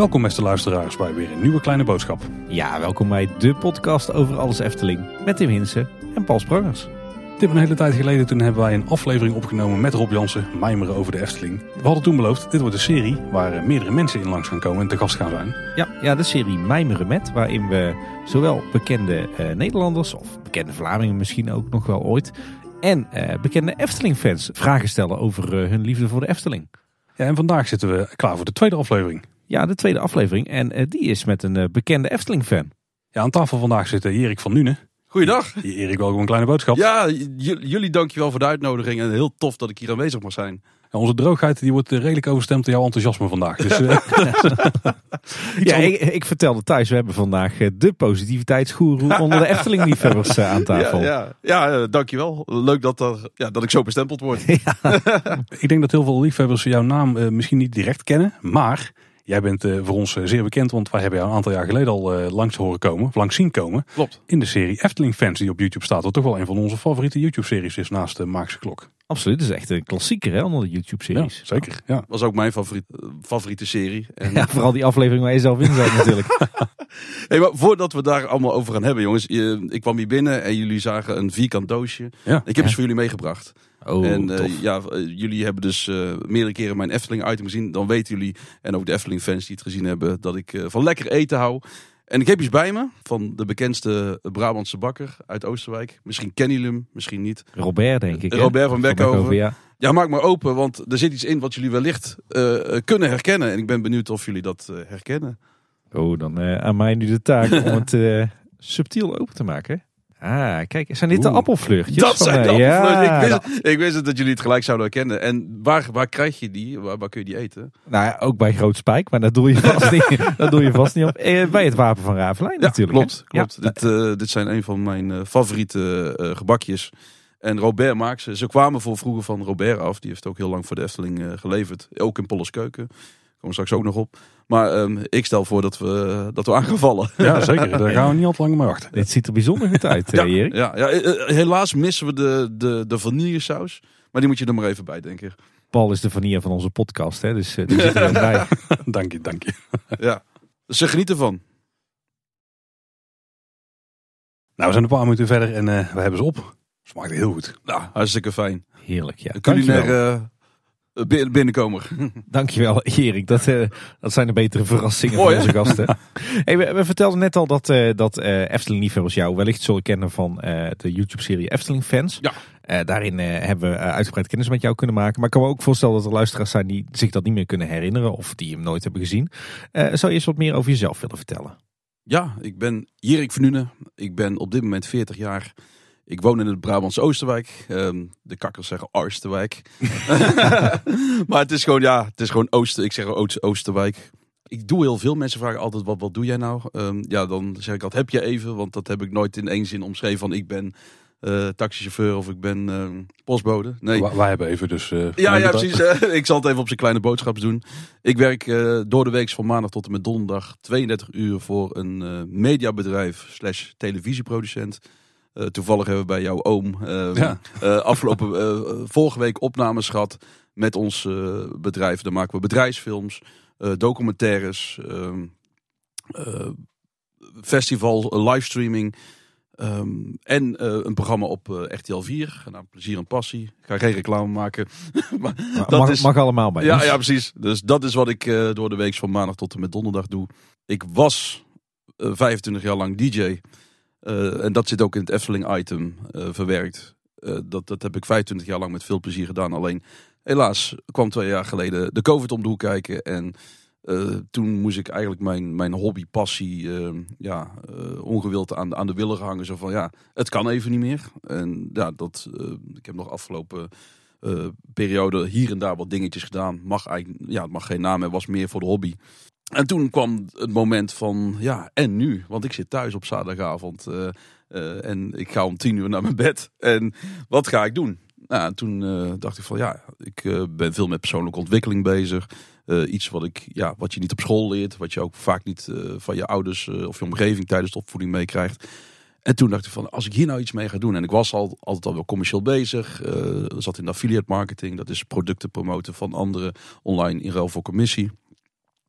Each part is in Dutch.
Welkom beste luisteraars bij weer een nieuwe kleine boodschap. Ja, welkom bij de podcast over alles Efteling met Tim Hinsen en Paul Sprangers. Dit een hele tijd geleden toen hebben wij een aflevering opgenomen met Rob Jansen, Mijmeren over de Efteling. We hadden toen beloofd, dit wordt een serie waar meerdere mensen in langs gaan komen en te gast gaan zijn. Ja, ja de serie Mijmeren met, waarin we zowel bekende eh, Nederlanders of bekende Vlamingen misschien ook nog wel ooit en eh, bekende Efteling-fans vragen stellen over eh, hun liefde voor de Efteling. Ja, en vandaag zitten we klaar voor de tweede aflevering. Ja, de tweede aflevering en eh, die is met een bekende Efteling-fan. Ja, aan tafel vandaag zit eh, Erik van Nuenen. Goeiedag. Erik, welkom een kleine boodschap. Ja, jullie dankjewel voor de uitnodiging en heel tof dat ik hier aanwezig mag zijn. Ja, onze droogheid die wordt eh, redelijk overstemd door jouw enthousiasme vandaag. Dus, eh, Ja, ik, ik vertelde thuis, we hebben vandaag eh, de positiviteitsgoeroe onder de Efteling-liefhebbers aan tafel. Ja, ja, ja dankjewel. Leuk dat, er, ja, dat ik zo bestempeld word. ik denk dat heel veel liefhebbers jouw naam misschien niet direct kennen. Maar jij bent eh, voor ons eh, zeer bekend, want wij hebben jou een aantal jaar geleden al eh, langs horen komen, of langs zien komen. Klopt. In de serie Efteling Fans die op YouTube staat. Wat toch wel een van onze favoriete YouTube-series is naast de Maakse Klok. Absoluut, dat is echt een klassieker hè, onder de YouTube-series. Ja, zeker. Ja. Was ook mijn favoriet, favoriete serie. En, Ja, vooral die aflevering waar je zelf in zat natuurlijk. hey, maar voordat we daar allemaal over gaan hebben, jongens. je- ik kwam hier binnen en jullie zagen een vierkant doosje. Ja. Ik heb eens voor jullie meegebracht. Oh, en eh, ja, eh, jullie hebben dus eh, meerdere keren mijn Efteling-item gezien. Dan weten jullie, en ook de Efteling-fans die het gezien hebben, dat ik van lekker eten hou. En ik heb iets bij me van de bekendste Brabantse bakker uit Oosterwijk. Misschien kennen jullie hem, misschien niet. Robert denk ik. hè? Robert van Beckhoven. ja. Ja, maak maar open, want er zit iets in wat jullie wellicht kunnen herkennen. En ik ben benieuwd of jullie dat herkennen. Oh, dan aan mij nu de taak om het subtiel open te maken. Ah, kijk, zijn dit de Oeh. appelvleugjes? Dat van zijn de. Ja, ik, wist, ik wist het dat jullie het gelijk zouden herkennen. En waar, waar krijg je die? Waar, waar kun je die eten? Nou ja, ook bij Groot Spijk, maar dat doe je vast niet, dat doe je vast niet op. Eh, bij het Wapen van Ravelijn natuurlijk. hè? klopt. klopt. Dit, eh, dit zijn een van mijn eh, favoriete gebakjes. En Robert maakt ze. Ze kwamen voor vroeger van Robert af. Die heeft ook heel lang voor de Efteling geleverd. Ook in Polles Keuken. Komen we straks ook nog op. Maar ehm, ik stel voor dat we, dat we aan gaan vallen. ja, zeker. Daar gaan we niet al te lang mee wachten. Dit ziet er bijzonder goed uit, Ja, eh, Erik. ja, ja, eh, eh, helaas missen we de, de, de vanillesaus. Maar die moet je er maar even bij denken. Paul is de vanille van onze podcast, hè, dus die zit er bij. dank je, dank je. Ja. Dus ze genieten van. Nou, we zijn een paar minuten verder en eh, we hebben ze op. Smaakt heel goed. Nou, hartstikke fijn. Heerlijk, ja. Een Dankjewel. culinair eh, bin- binnenkomer. Dankjewel, Erik. Dat, eh, dat zijn de betere verrassingen Mooi, van onze gasten. Hey, we, we vertelden net al dat, eh dat eh Efteling-liefhebbers jou wellicht zullen kennen van eh, de YouTube-serie Efteling-fans. Ja. Eh, daarin eh, hebben we uitgebreid kennis met jou kunnen maken. Maar ik kan me ook voorstellen dat er luisteraars zijn die zich dat niet meer kunnen herinneren of die hem nooit hebben gezien. Eh, zou je eens wat meer over jezelf willen vertellen? Ja, ik ben Jirik Vernunen. Ik ben op dit moment 40 jaar. Ik woon in het Brabantse Oosterwijk. Ehm, de kakkers zeggen Oosterwijk. maar het is gewoon, ja, het is gewoon Ooster. Ik zeg Oost- Oosterwijk. Ik doe heel veel. Mensen vragen altijd, wat, wat doe jij nou? Ehm, ja, dan zeg ik altijd, heb je even? Want dat heb ik nooit in één zin omschreven van ik ben eh, taxichauffeur of ik ben ehm, postbode. Nee. Wij hebben even dus... eh, Ja, ja, precies. ik zal het even op zijn kleine boodschaps doen. Ik werk eh, door de week van maandag tot en met donderdag 32 uur voor een mediabedrijf slash televisieproducent. Eh, toevallig hebben we bij jouw oom eh, Ja. eh, afgelopen eh, vorige week opnames gehad met ons bedrijf. Dan maken we bedrijfsfilms, documentaires, ehm, eh, festival, livestreaming. ehm, en een programma op RTL 4, genaamd Plezier en Passie. Ik ga geen reclame maken. maar Maar dat mag, is, mag allemaal bij ja, ja, precies. Dus dat is wat ik door de week van maandag tot en met donderdag doe. Ik was eh, 25 jaar lang DJ. Eh, en dat zit ook in het Efteling-item eh, verwerkt. Eh, dat, dat heb ik 25 jaar lang met veel plezier gedaan. Alleen, helaas kwam twee jaar geleden de COVID om de hoek kijken. En toen moest ik eigenlijk mijn, mijn hobby, passie, eh, ja, ongewild aan, aan de willen hangen. Zo van, ja, het kan even niet meer. En ja, dat, ik heb nog afgelopen periode hier en daar wat dingetjes gedaan. Mag eigenlijk, ja, het mag geen naam hebben, was meer voor de hobby. En toen kwam het moment van, ja, en nu? Want ik zit thuis op zaterdagavond eh, eh, en ik ga om tien uur naar mijn bed. En wat ga ik doen? Nou, en toen eh, dacht ik van, ja, ik ben veel met persoonlijke ontwikkeling bezig. Iets wat, ik, ja, wat je niet op school leert, wat je ook vaak niet van je ouders of je omgeving tijdens de opvoeding meekrijgt. En toen dacht ik van, als ik hier nou iets mee ga doen. En ik was al, altijd al wel commercieel bezig. zat in affiliate marketing. Dat is producten promoten van anderen online in ruil voor commissie.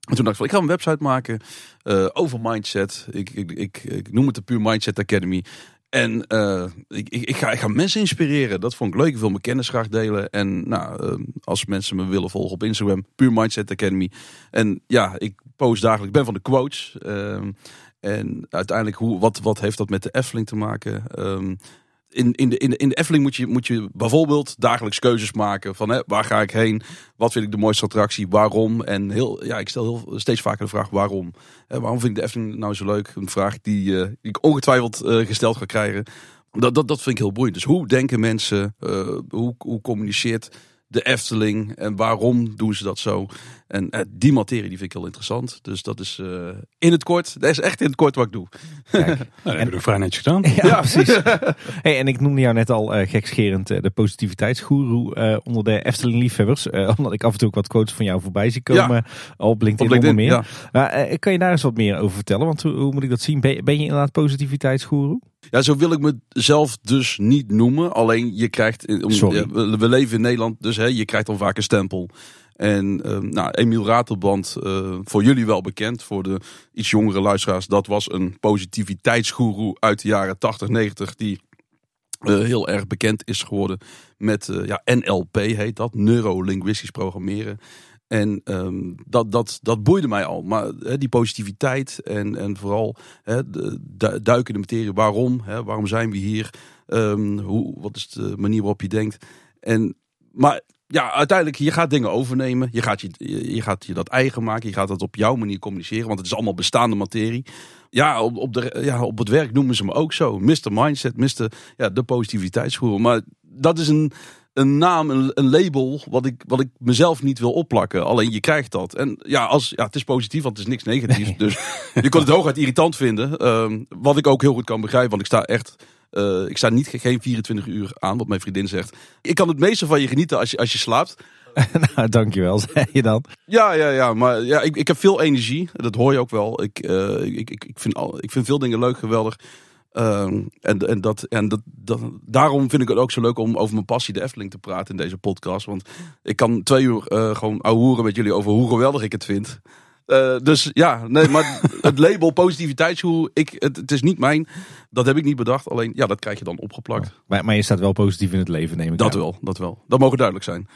En toen dacht ik van, ik ga een website maken eh, over mindset. Ik, ik, ik, noem het de Puur Mindset Academy. En eh, ik, ik, ik, ga, ik ga mensen inspireren. Dat vond ik leuk. Ik wil mijn kennis graag delen. En nou, eh, als mensen me willen volgen op Instagram, Puur Mindset Academy. En ja, ik post dagelijks. Ik ben van de quotes. Ehm, en uiteindelijk, hoe, wat, wat heeft dat met de Efteling te maken? Ehm, in, in, de, in, de, in de Efteling moet je, moet je bijvoorbeeld dagelijks keuzes maken. Van hè, waar ga ik heen? Wat vind ik de mooiste attractie? Waarom? En heel, ja, ik stel heel, steeds vaker de vraag waarom. Hè, waarom vind ik de Efteling nou zo leuk? Een vraag die, eh, ik ongetwijfeld eh, gesteld ga krijgen. Dat, dat, dat vind ik heel boeiend. Dus hoe denken mensen? eh, hoe, hoe communiceert de Efteling? En waarom doen ze dat zo? En eh, die materie die vind ik heel interessant. Dus dat is eh, in het kort. Dat is echt in het kort wat ik doe. Kijk. Nou, dat hebben we vrij netjes gedaan. Ja, precies. Hey, en ik noemde jou net al eh, gekscherend de positiviteitsgoeroe eh, onder de Efteling liefhebbers. eh, omdat ik af en toe ook wat quotes van jou voorbij zie komen op LinkedIn, Op LinkedIn, onder meer. ja. Maar, eh, kan je daar eens wat meer over vertellen? Want hoe, hoe moet ik dat zien? Ben, je- ben je inderdaad positiviteitsgoeroe? Ja, zo wil ik mezelf dus niet noemen. Alleen je krijgt, om- Sorry. we, we leven in Nederland, dus hè, je krijgt dan vaak een stempel. En ehm, nou, Emiel Ratelband, eh, voor jullie wel bekend, voor de iets jongere luisteraars, dat was een positiviteitsgoeroe uit de jaren 80, 90, die eh, heel erg bekend is geworden met eh, ja, NLP heet dat, neurolinguistisch programmeren. En ehm, dat, dat, dat boeide mij al. Maar die positiviteit en, en vooral de, du- duiken de materie. Waarom? Waarom zijn we hier? Ehm, hoe, wat is de manier waarop je denkt? En, maar ja, uiteindelijk, je gaat dingen overnemen. Je gaat je, je, gaat je dat eigen maken. Je gaat dat op jouw manier communiceren. Want het is allemaal bestaande materie. Ja, op, de, ja, op het werk noemen ze me ook zo. Mr. Mindset, Mr. Ja, de positiviteitsgoer. Maar dat is een, een naam, een, een label wat ik, wat ik mezelf niet wil opplakken. Alleen je krijgt dat. En ja, als, ja, het is positief, want het is niks negatiefs. Dus je kunt het hooguit irritant vinden. Ehm, wat ik ook heel goed kan begrijpen, want ik sta echt... eh, ik sta niet geen 24 uur aan, wat mijn vriendin zegt. Ik kan het meeste van je genieten als je, als je slaapt. nou, dankjewel, zei je dan. Ja, ja, ja. Maar ja, ik, ik heb veel energie. Dat hoor je ook wel. Ik, eh, ik, ik, ik, vind, al, ik vind veel dingen leuk, geweldig. Ehm, en en, dat, en dat, dat, daarom vind ik het ook zo leuk om over mijn passie de Efteling te praten in deze podcast. Want ik kan twee uur eh, gewoon ouwehoeren met jullie over hoe geweldig ik het vind. Eh, dus ja, nee, maar het label positiviteitshoer, ik, het, het is niet mijn. Dat heb ik niet bedacht. Alleen, ja, dat krijg je dan opgeplakt. Maar, maar je staat wel positief in het leven, neem ik Dat aan. wel, dat wel. Dat mogen duidelijk zijn.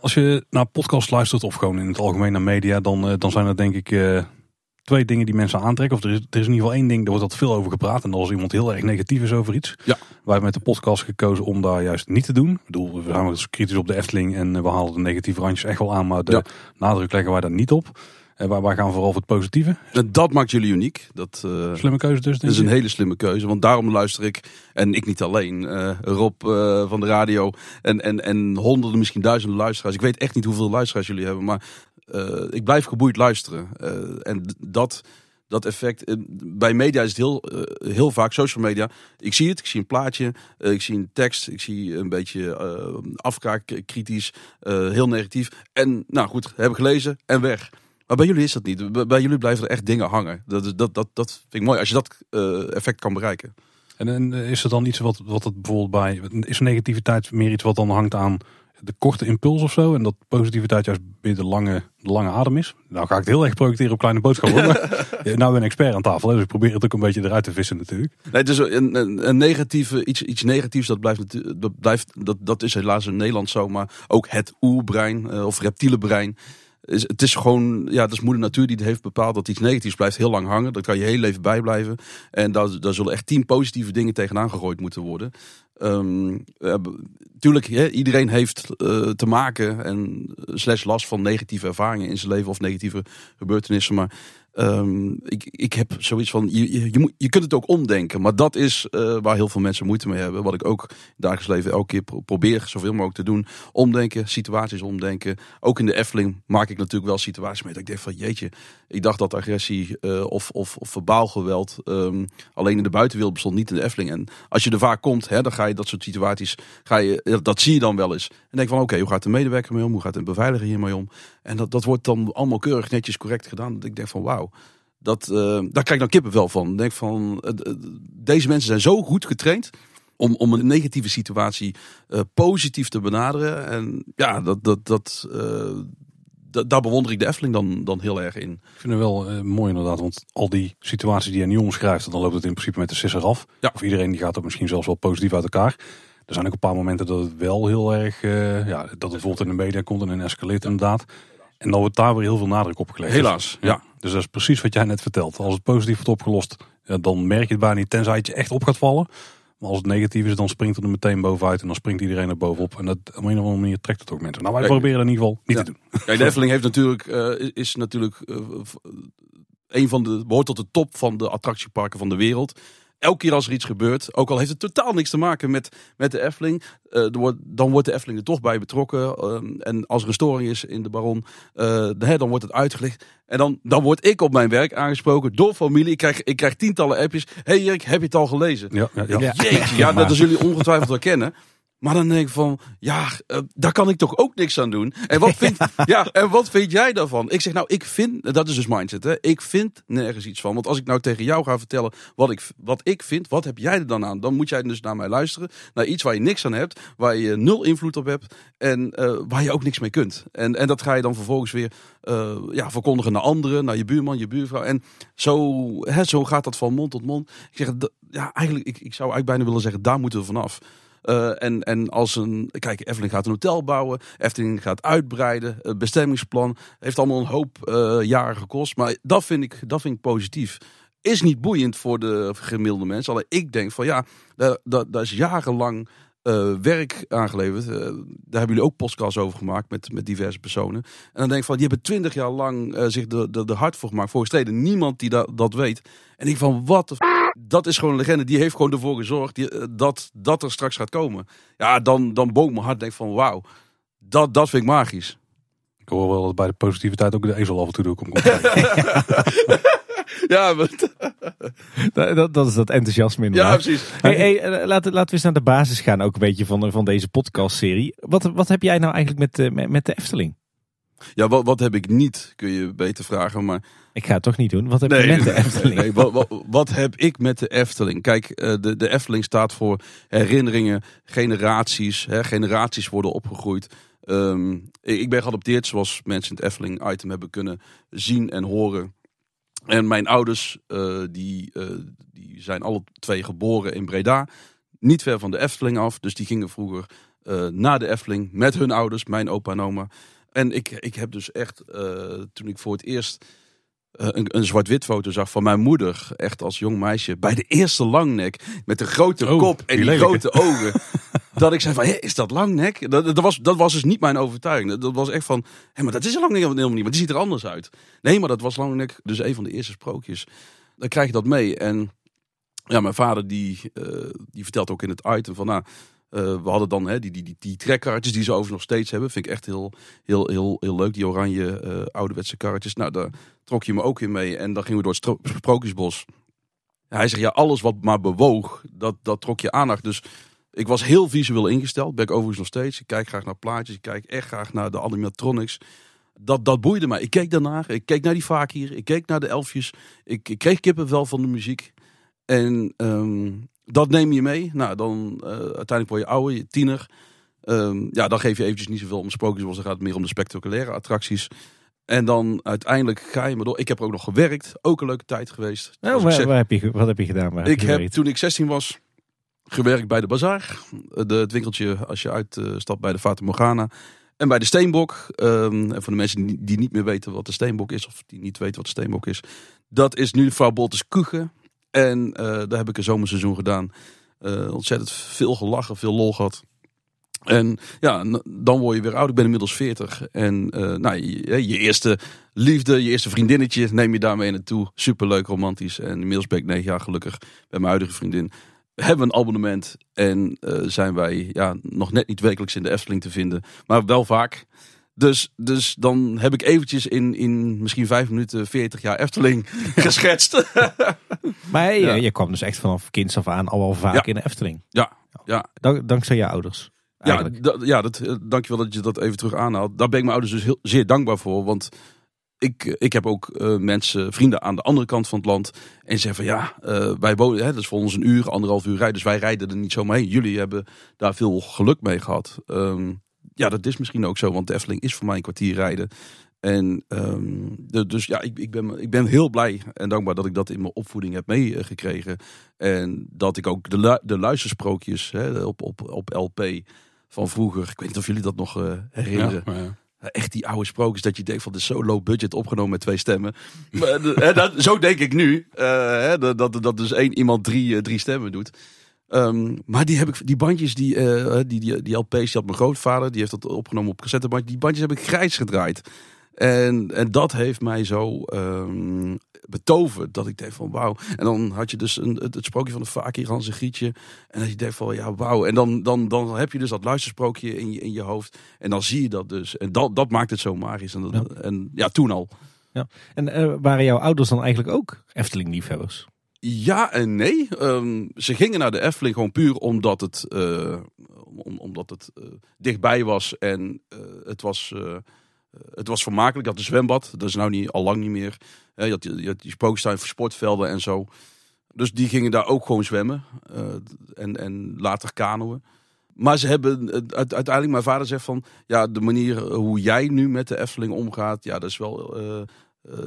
Als je naar podcast luistert of gewoon in het algemeen naar media, dan, eh, dan zijn er denk ik eh, twee dingen die mensen aantrekken. Of er is, er is in ieder geval één ding, daar wordt altijd veel over gepraat. En als iemand heel erg negatief is over iets. Ja. Wij hebben met de podcast gekozen om daar juist niet te doen. Ik bedoel, we zijn wel kritisch op de Efteling en eh, we halen de negatieve randjes echt wel aan. Maar de Ja. nadruk leggen wij daar niet op. En wij, wij gaan vooral voor het positieve. En dat maakt jullie uniek. Dat, eh, Slimme keuze dus, Dat is een hele slimme keuze, want daarom luister ik, en ik niet alleen, eh, Rob van de radio en, en, en honderden, misschien duizenden luisteraars. Ik weet echt niet hoeveel luisteraars jullie hebben, maar eh, ik blijf geboeid luisteren. Eh, en dat, dat effect, eh, bij media is het heel, heel vaak, social media, ik zie het, ik zie een plaatje, ik zie een tekst, ik zie een beetje afkraak, kritisch, heel negatief. En nou goed, heb ik gelezen en weg. Maar bij jullie is dat niet. Bij- jullie blijven er echt dingen hangen. Dat, dat, dat, dat vind ik mooi als je dat effect kan bereiken. En, is er dan iets wat, wat het bijvoorbeeld bij. Is negativiteit meer iets wat dan hangt aan de korte impuls of zo? En dat positiviteit juist weer de lange, de lange adem is? Nou ga ik het heel erg projecteren op kleine boodschappen. maar, ja, nou ben ik expert aan tafel, hè, dus ik probeer het ook een beetje eruit te vissen natuurlijk. Nee, het is een, een, een negatieve, iets, iets negatiefs, dat blijft, dat, blijft dat, dat is helaas in Nederland zo. Maar ook het oerbrein eh, of reptiele brein. Is, het is gewoon, ja, dat is moeder natuur die het heeft bepaald dat iets negatiefs blijft heel lang hangen. Dat kan je heel leven bijblijven. En daar, daar zullen echt tien positieve dingen tegenaan gegooid moeten worden. Eh, b- tuurlijk, iedereen heeft eh, te maken en slash last van negatieve ervaringen in zijn leven of negatieve gebeurtenissen. Maar ehm, ik, ik heb zoiets van, je, je, kunt het ook omdenken. Maar dat is eh, waar heel veel mensen moeite mee hebben. Wat ik ook in dagelijks leven elke keer pro- probeer zoveel mogelijk te doen. Omdenken, situaties omdenken. Ook in de Efteling maak ik natuurlijk wel situaties mee. Dat ik denk van jeetje, ik dacht dat agressie eh, of, of, of verbaal geweld ehm, alleen in de buitenwereld bestond, niet in de Efteling. En als je er vaak komt, hè, dan ga je dat soort situaties, ga je, ja, dat zie je dan wel eens. En denk van oké, hoe gaat de medewerker mee om? Hoe gaat de beveiliger hiermee om? En dat, dat wordt dan allemaal keurig netjes correct gedaan. Dat ik denk van wauw, Dat, eh, daar krijg ik dan kippenvel van. Ik denk van, eh, d- deze mensen zijn zo goed getraind om, om een negatieve situatie eh, positief te benaderen. En ja, dat, dat, dat, eh, da- daar bewonder ik de Efteling dan, dan heel erg in. Ik vind het wel eh, mooi inderdaad, want al die situaties die hij nu omschrijft, dan loopt het in principe met de sisser af. Ja. Of iedereen die gaat ook misschien zelfs wel positief uit elkaar. Er zijn ook een paar momenten dat het wel heel erg, eh, ja, dat het bijvoorbeeld in de media komt en in escaleert inderdaad. En dan wordt daar weer heel veel nadruk op gelegd. Helaas, Dus, ja. Dus dat is precies wat jij net vertelt. Als het positief wordt opgelost, dan merk je het bijna niet, tenzij het je echt op gaat vallen. Maar als het negatief is, dan springt het er meteen bovenuit en dan springt iedereen er bovenop. En dat, op een of andere manier trekt het ook mensen. Nou, wij Kijk, proberen dat in ieder geval niet ja. te doen. Kijk, de Efteling heeft natuurlijk, eh, is natuurlijk eh, een van de, behoort tot de top van de attractieparken van de wereld. Elke keer als er iets gebeurt, ook al heeft het totaal niks te maken met, met de Efteling, eh, er wordt, dan wordt de Efteling er toch bij betrokken. ehm, en als er een storing is in de Baron, eh, hè, dan wordt het uitgelegd. En dan, dan word ik op mijn werk aangesproken door familie. Ik krijg, ik krijg tientallen appjes. hey Erik, heb je het al gelezen? Ja, ja, ja. Jeetje, ja, dat zullen jullie ongetwijfeld wel kennen. Maar dan denk ik van, ja, eh, daar kan ik toch ook niks aan doen. En wat, vind, ja, en wat vind jij daarvan? Ik zeg nou, ik vind, dat is dus mindset, hè? ik vind nergens iets van. Want als ik nou tegen jou ga vertellen wat ik, wat ik vind, wat heb jij er dan aan? Dan moet jij dus naar mij luisteren. Naar iets waar je niks aan hebt, waar je nul invloed op hebt en eh, waar je ook niks mee kunt. En, en dat ga je dan vervolgens weer eh, ja, verkondigen naar anderen, naar je buurman, je buurvrouw. En zo, hè, zo gaat dat van mond tot mond. Ik zeg, ja, eigenlijk, ik, ik zou eigenlijk bijna willen zeggen, daar moeten we vanaf. Eh, en, en als een, kijk, Efteling gaat een hotel bouwen, Efteling gaat uitbreiden, bestemmingsplan heeft allemaal een hoop eh, jaren gekost, maar dat vind ik, dat vind ik positief. Is niet boeiend voor de gemiddelde mensen. Alleen ik denk van ja, daar, daar, is jarenlang eh, werk aangeleverd. Eh, daar hebben jullie ook podcasts over gemaakt met, met diverse personen. En dan denk ik van, die hebben twintig jaar lang zich de, de, de hard voor gemaakt. Voor gestreden, niemand die dat, dat weet. En ik van, wat de dat is gewoon een legende. Die heeft gewoon ervoor gezorgd die, eh, dat, dat er straks gaat komen. Ja, dan, dan boog mijn hart. Denk van, wauw, dat, dat vind ik magisch. Ik hoor wel dat bij de positiviteit ook de ezel af en toe door komt kijken. Ja, maar, Dat, dat, dat is dat enthousiasme ja inderdaad. precies. Hey, hey, eh, laten, laten we eens naar de basis gaan ook een beetje van, van deze podcastserie. Wat, wat heb jij nou eigenlijk met, eh, met, met de Efteling? Ja, wat, wat heb ik niet, kun je beter vragen. Maar Ik ga het toch niet doen. Wat heb je met de Efteling? Nee, wat, wat, wat heb ik met de Efteling? Kijk, eh, de, de Efteling staat voor herinneringen, generaties. Hè, generaties worden opgegroeid. Ehm, ik ben geadopteerd, zoals mensen in het Efteling-item hebben kunnen zien en horen. En mijn ouders, eh, die, eh, die zijn alle twee geboren in Breda. Niet ver van de Efteling af. Dus die gingen vroeger eh, naar de Efteling met hun ouders, mijn opa en oma. En ik, ik heb dus echt, eh, toen ik voor het eerst eh, een, een zwart-wit foto zag van mijn moeder, echt als jong meisje, bij de eerste langnek, met de grote Oh, kop en die grote ogen. dat ik zei van, hé, is dat langnek? Dat, dat, was, dat was dus niet mijn overtuiging. Dat, dat was echt van, hé, maar dat is een langnek helemaal niet, maar die ziet er anders uit. Nee, maar dat was langnek, dus een van de eerste sprookjes. Dan krijg je dat mee. En ja, mijn vader die, eh, die vertelt ook in het item van, nou, we hadden dan hè, die, die, die, die trekkarretjes die ze overigens nog steeds hebben. Vind ik echt heel, heel, heel, heel leuk. Die oranje eh, ouderwetse karretjes. Nou, daar trok je me ook in mee. En dan gingen we door het Sprookjesbos. Hij zegt, ja, alles wat maar bewoog, dat, dat trok je aandacht. Dus ik was heel visueel ingesteld. Ben ik overigens nog steeds. Ik kijk graag naar plaatjes. Ik kijk echt graag naar de animatronics. Dat, dat boeide mij. Ik keek daarnaar. Ik keek naar die vaak hier. Ik keek naar de elfjes. Ik, ik kreeg kippenvel van de muziek. En ehm, dat neem je mee. Nou, dan eh, uiteindelijk word je ouder, je tiener. Ehm, ja, dan geef je eventjes niet zoveel om sprookjes. Dan gaat het meer om de spectaculaire attracties. En dan uiteindelijk ga je maar door. Ik heb er ook nog gewerkt. Ook een leuke tijd geweest. Nou, waar, zeg- waar heb je, wat heb je gedaan? Waar ik je heb toen ik 16 was gewerkt bij de Bazaar. De, het winkeltje als je uitstapt bij de Fata Morgana. En bij de Steenbok. Ehm, en voor de mensen die, die niet meer weten wat de Steenbok is. Of die niet weten wat de Steenbok is. Dat is nu vrouw Boltes Kuchen. En eh, daar heb ik een zomerseizoen gedaan. Eh, ontzettend veel gelachen, veel lol gehad. En ja, dan word je weer oud. Ik ben inmiddels 40. En eh, nou, je, je eerste liefde, je eerste vriendinnetje neem je daarmee naartoe. Superleuk, romantisch. En inmiddels ben ik negen jaar gelukkig bij mijn huidige vriendin. Hebben we een abonnement en zijn wij ja, nog net niet wekelijks in de Efteling te vinden. Maar wel vaak. Dus, dus dan heb ik eventjes in, in misschien vijf minuten 40 jaar Efteling geschetst. Maar hey, Ja. je kwam dus echt vanaf kinds af aan al wel vaak Ja. in de Efteling. Ja, ja. Dank, dankzij je ouders. Ja, Eigenlijk. ja dat, eh, dankjewel dat je dat even terug aanhaalt. Daar ben ik mijn ouders dus heel, zeer dankbaar voor. Want ik, ik heb ook eh, mensen, vrienden aan de andere kant van het land. En zeggen van ja, eh, wij wonen, hè, dat is voor ons een uur, anderhalf uur rijden. Dus wij rijden er niet zomaar heen. Jullie hebben daar veel geluk mee gehad. Ehm, ja, dat is misschien ook zo, want de Efteling is voor mij een kwartier rijden. En ehm, de- dus ja, ik, ik, ben, ik ben heel blij en dankbaar dat ik dat in mijn opvoeding heb meegekregen. En dat ik ook de, de luistersprookjes hè, op, op, op LP van vroeger, ik weet niet of jullie dat nog eh, herinneren. Ja, ja. Echt die oude sprookjes dat je denkt van is zo low budget opgenomen met twee stemmen. Maar, de- hè, dat, zo denk ik nu. eh, hè, dat, dat, dat dus één iemand drie, eh, drie stemmen doet. Ehm, maar die, heb ik, die bandjes, die, eh, die, die, die LP's, die had mijn grootvader. Die heeft dat opgenomen op cassettebandje. Die bandjes heb ik grijs gedraaid. En, en dat heeft mij zo ehm, betoverd. Dat ik denk van wauw. En dan had je dus een, het, het sprookje van de Fakir, Hans en Grietje. En dat je denkt van ja wauw. En dan, dan, dan heb je dus dat luistersprookje in je, in je hoofd. En dan zie je dat dus. En dat, dat maakt het zo magisch. En, dat, Ja. en ja, toen al. En eh, waren jouw ouders dan eigenlijk ook Efteling-liefhebbers? Ja en nee. Ehm, ze gingen naar de Efteling gewoon puur omdat het, eh, om, omdat het eh, dichtbij was. En eh, het, was, het was vermakelijk. Je had een zwembad. Dat is nou niet, al lang niet meer. Je, had, je die spookstuin voor sportvelden en zo. Dus die gingen daar ook gewoon zwemmen. en, en later kanoën. Maar ze hebben uiteindelijk, mijn vader zegt van, ja, de manier hoe jij nu met de Efteling omgaat, ja, dat is wel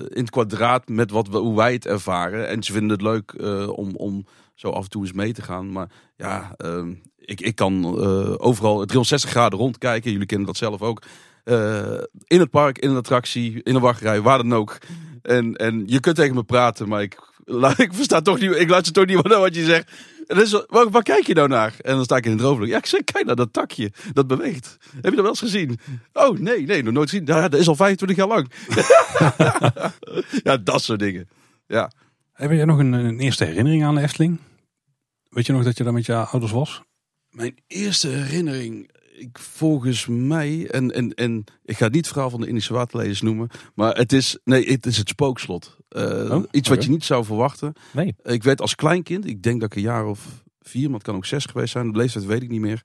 in het kwadraat met wat we, hoe wij het ervaren. En ze vinden het leuk eh, om, om zo af en toe eens mee te gaan. Maar ja, ehm, ik, ik kan eh, overal 360 graden rondkijken. Jullie kennen dat zelf ook. Eh, in het park, in een attractie, in een wachtrij, waar dan ook. En, en je kunt tegen me praten, maar ik, ik versta toch niet, ik luister toch niet naar wat je zegt. En dan is, waar, waar kijk je nou naar? En dan sta ik in het droomvlucht. Ja, ik zeg, kijk naar dat takje. Dat beweegt. Heb je dat wel eens gezien? Oh, nee, nee, nog nooit gezien. Ja, dat is al 25 jaar lang. ja, dat soort dingen. Ja. Heb jij nog een, een eerste herinnering aan de Efteling? Weet je nog dat je daar met je ouders was? Mijn eerste herinnering, ik, volgens mij, en, en, en ik ga niet het verhaal van de Indische waterleders noemen, maar het is, nee, het is het spookslot. Eh, Oh, iets wat je niet zou verwachten. Nee. Ik werd als kleinkind, ik denk dat ik een jaar of vier, maar het kan ook zes geweest zijn, de leeftijd weet ik niet meer.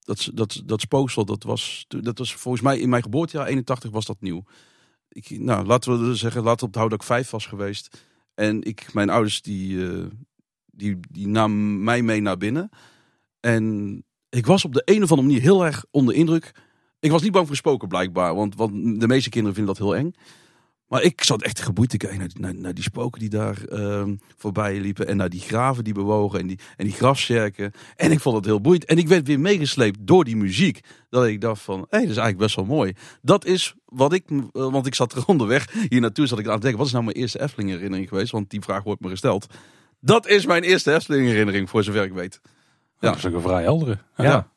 Dat, dat, dat spookslot, dat was, dat was volgens mij in mijn geboortejaar 81 was dat nieuw. Ik, nou, laten we zeggen, laten we onthouden dat ik vijf was geweest. En ik, mijn ouders, die, eh, die, die namen mij mee naar binnen. En ik was op de een of andere manier heel erg onder indruk. Ik was niet bang voor spoken blijkbaar, want, want de meeste kinderen vinden dat heel eng. Maar ik zat echt geboeid te kijken naar, die spoken die daar ehm, voorbij liepen. En naar die graven die bewogen en die, en die grafzerken. En ik vond het heel boeiend. En ik werd weer meegesleept door die muziek. Dat ik dacht van, hé, dat is eigenlijk best wel mooi. Dat is wat ik, eh, want ik zat er onderweg hier naartoe, zat ik aan het denken. Wat is nou mijn eerste Efteling herinnering geweest? Want die vraag wordt me gesteld. Dat is mijn eerste Efteling herinnering, voor zover ik weet. Ja. Dat is ook een vrij heldere. Ja.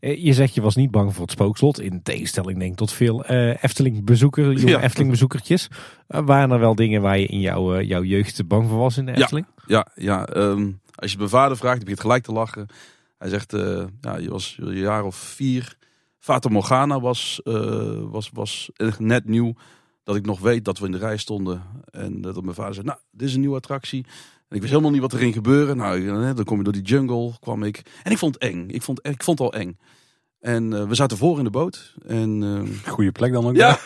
Eh, Je zegt je was niet bang voor het spookslot. In tegenstelling denk ik tot veel eh Efteling-bezoekers, jonge Ja. Efteling-bezoekertjes. Eh, waren er wel dingen waar je in jouw, eh, jouw jeugd bang voor was in de. Efteling? Ja, ja ehm, als je mijn vader vraagt, die begint gelijk te lachen. Hij zegt, ja, je was een jaar of vier. Fata Morgana was, was, was net nieuw. Dat ik nog weet dat we in de rij stonden. En dat mijn vader zei, nou, dit is een nieuwe attractie. En ik wist helemaal niet wat erin gebeurde. Nou, eh, dan kom je door die jungle, kwam ik. En ik vond het eng. Ik vond, ik vond het al eng. En eh, we zaten voor in de boot. En ehm, Goede plek dan ook. ja.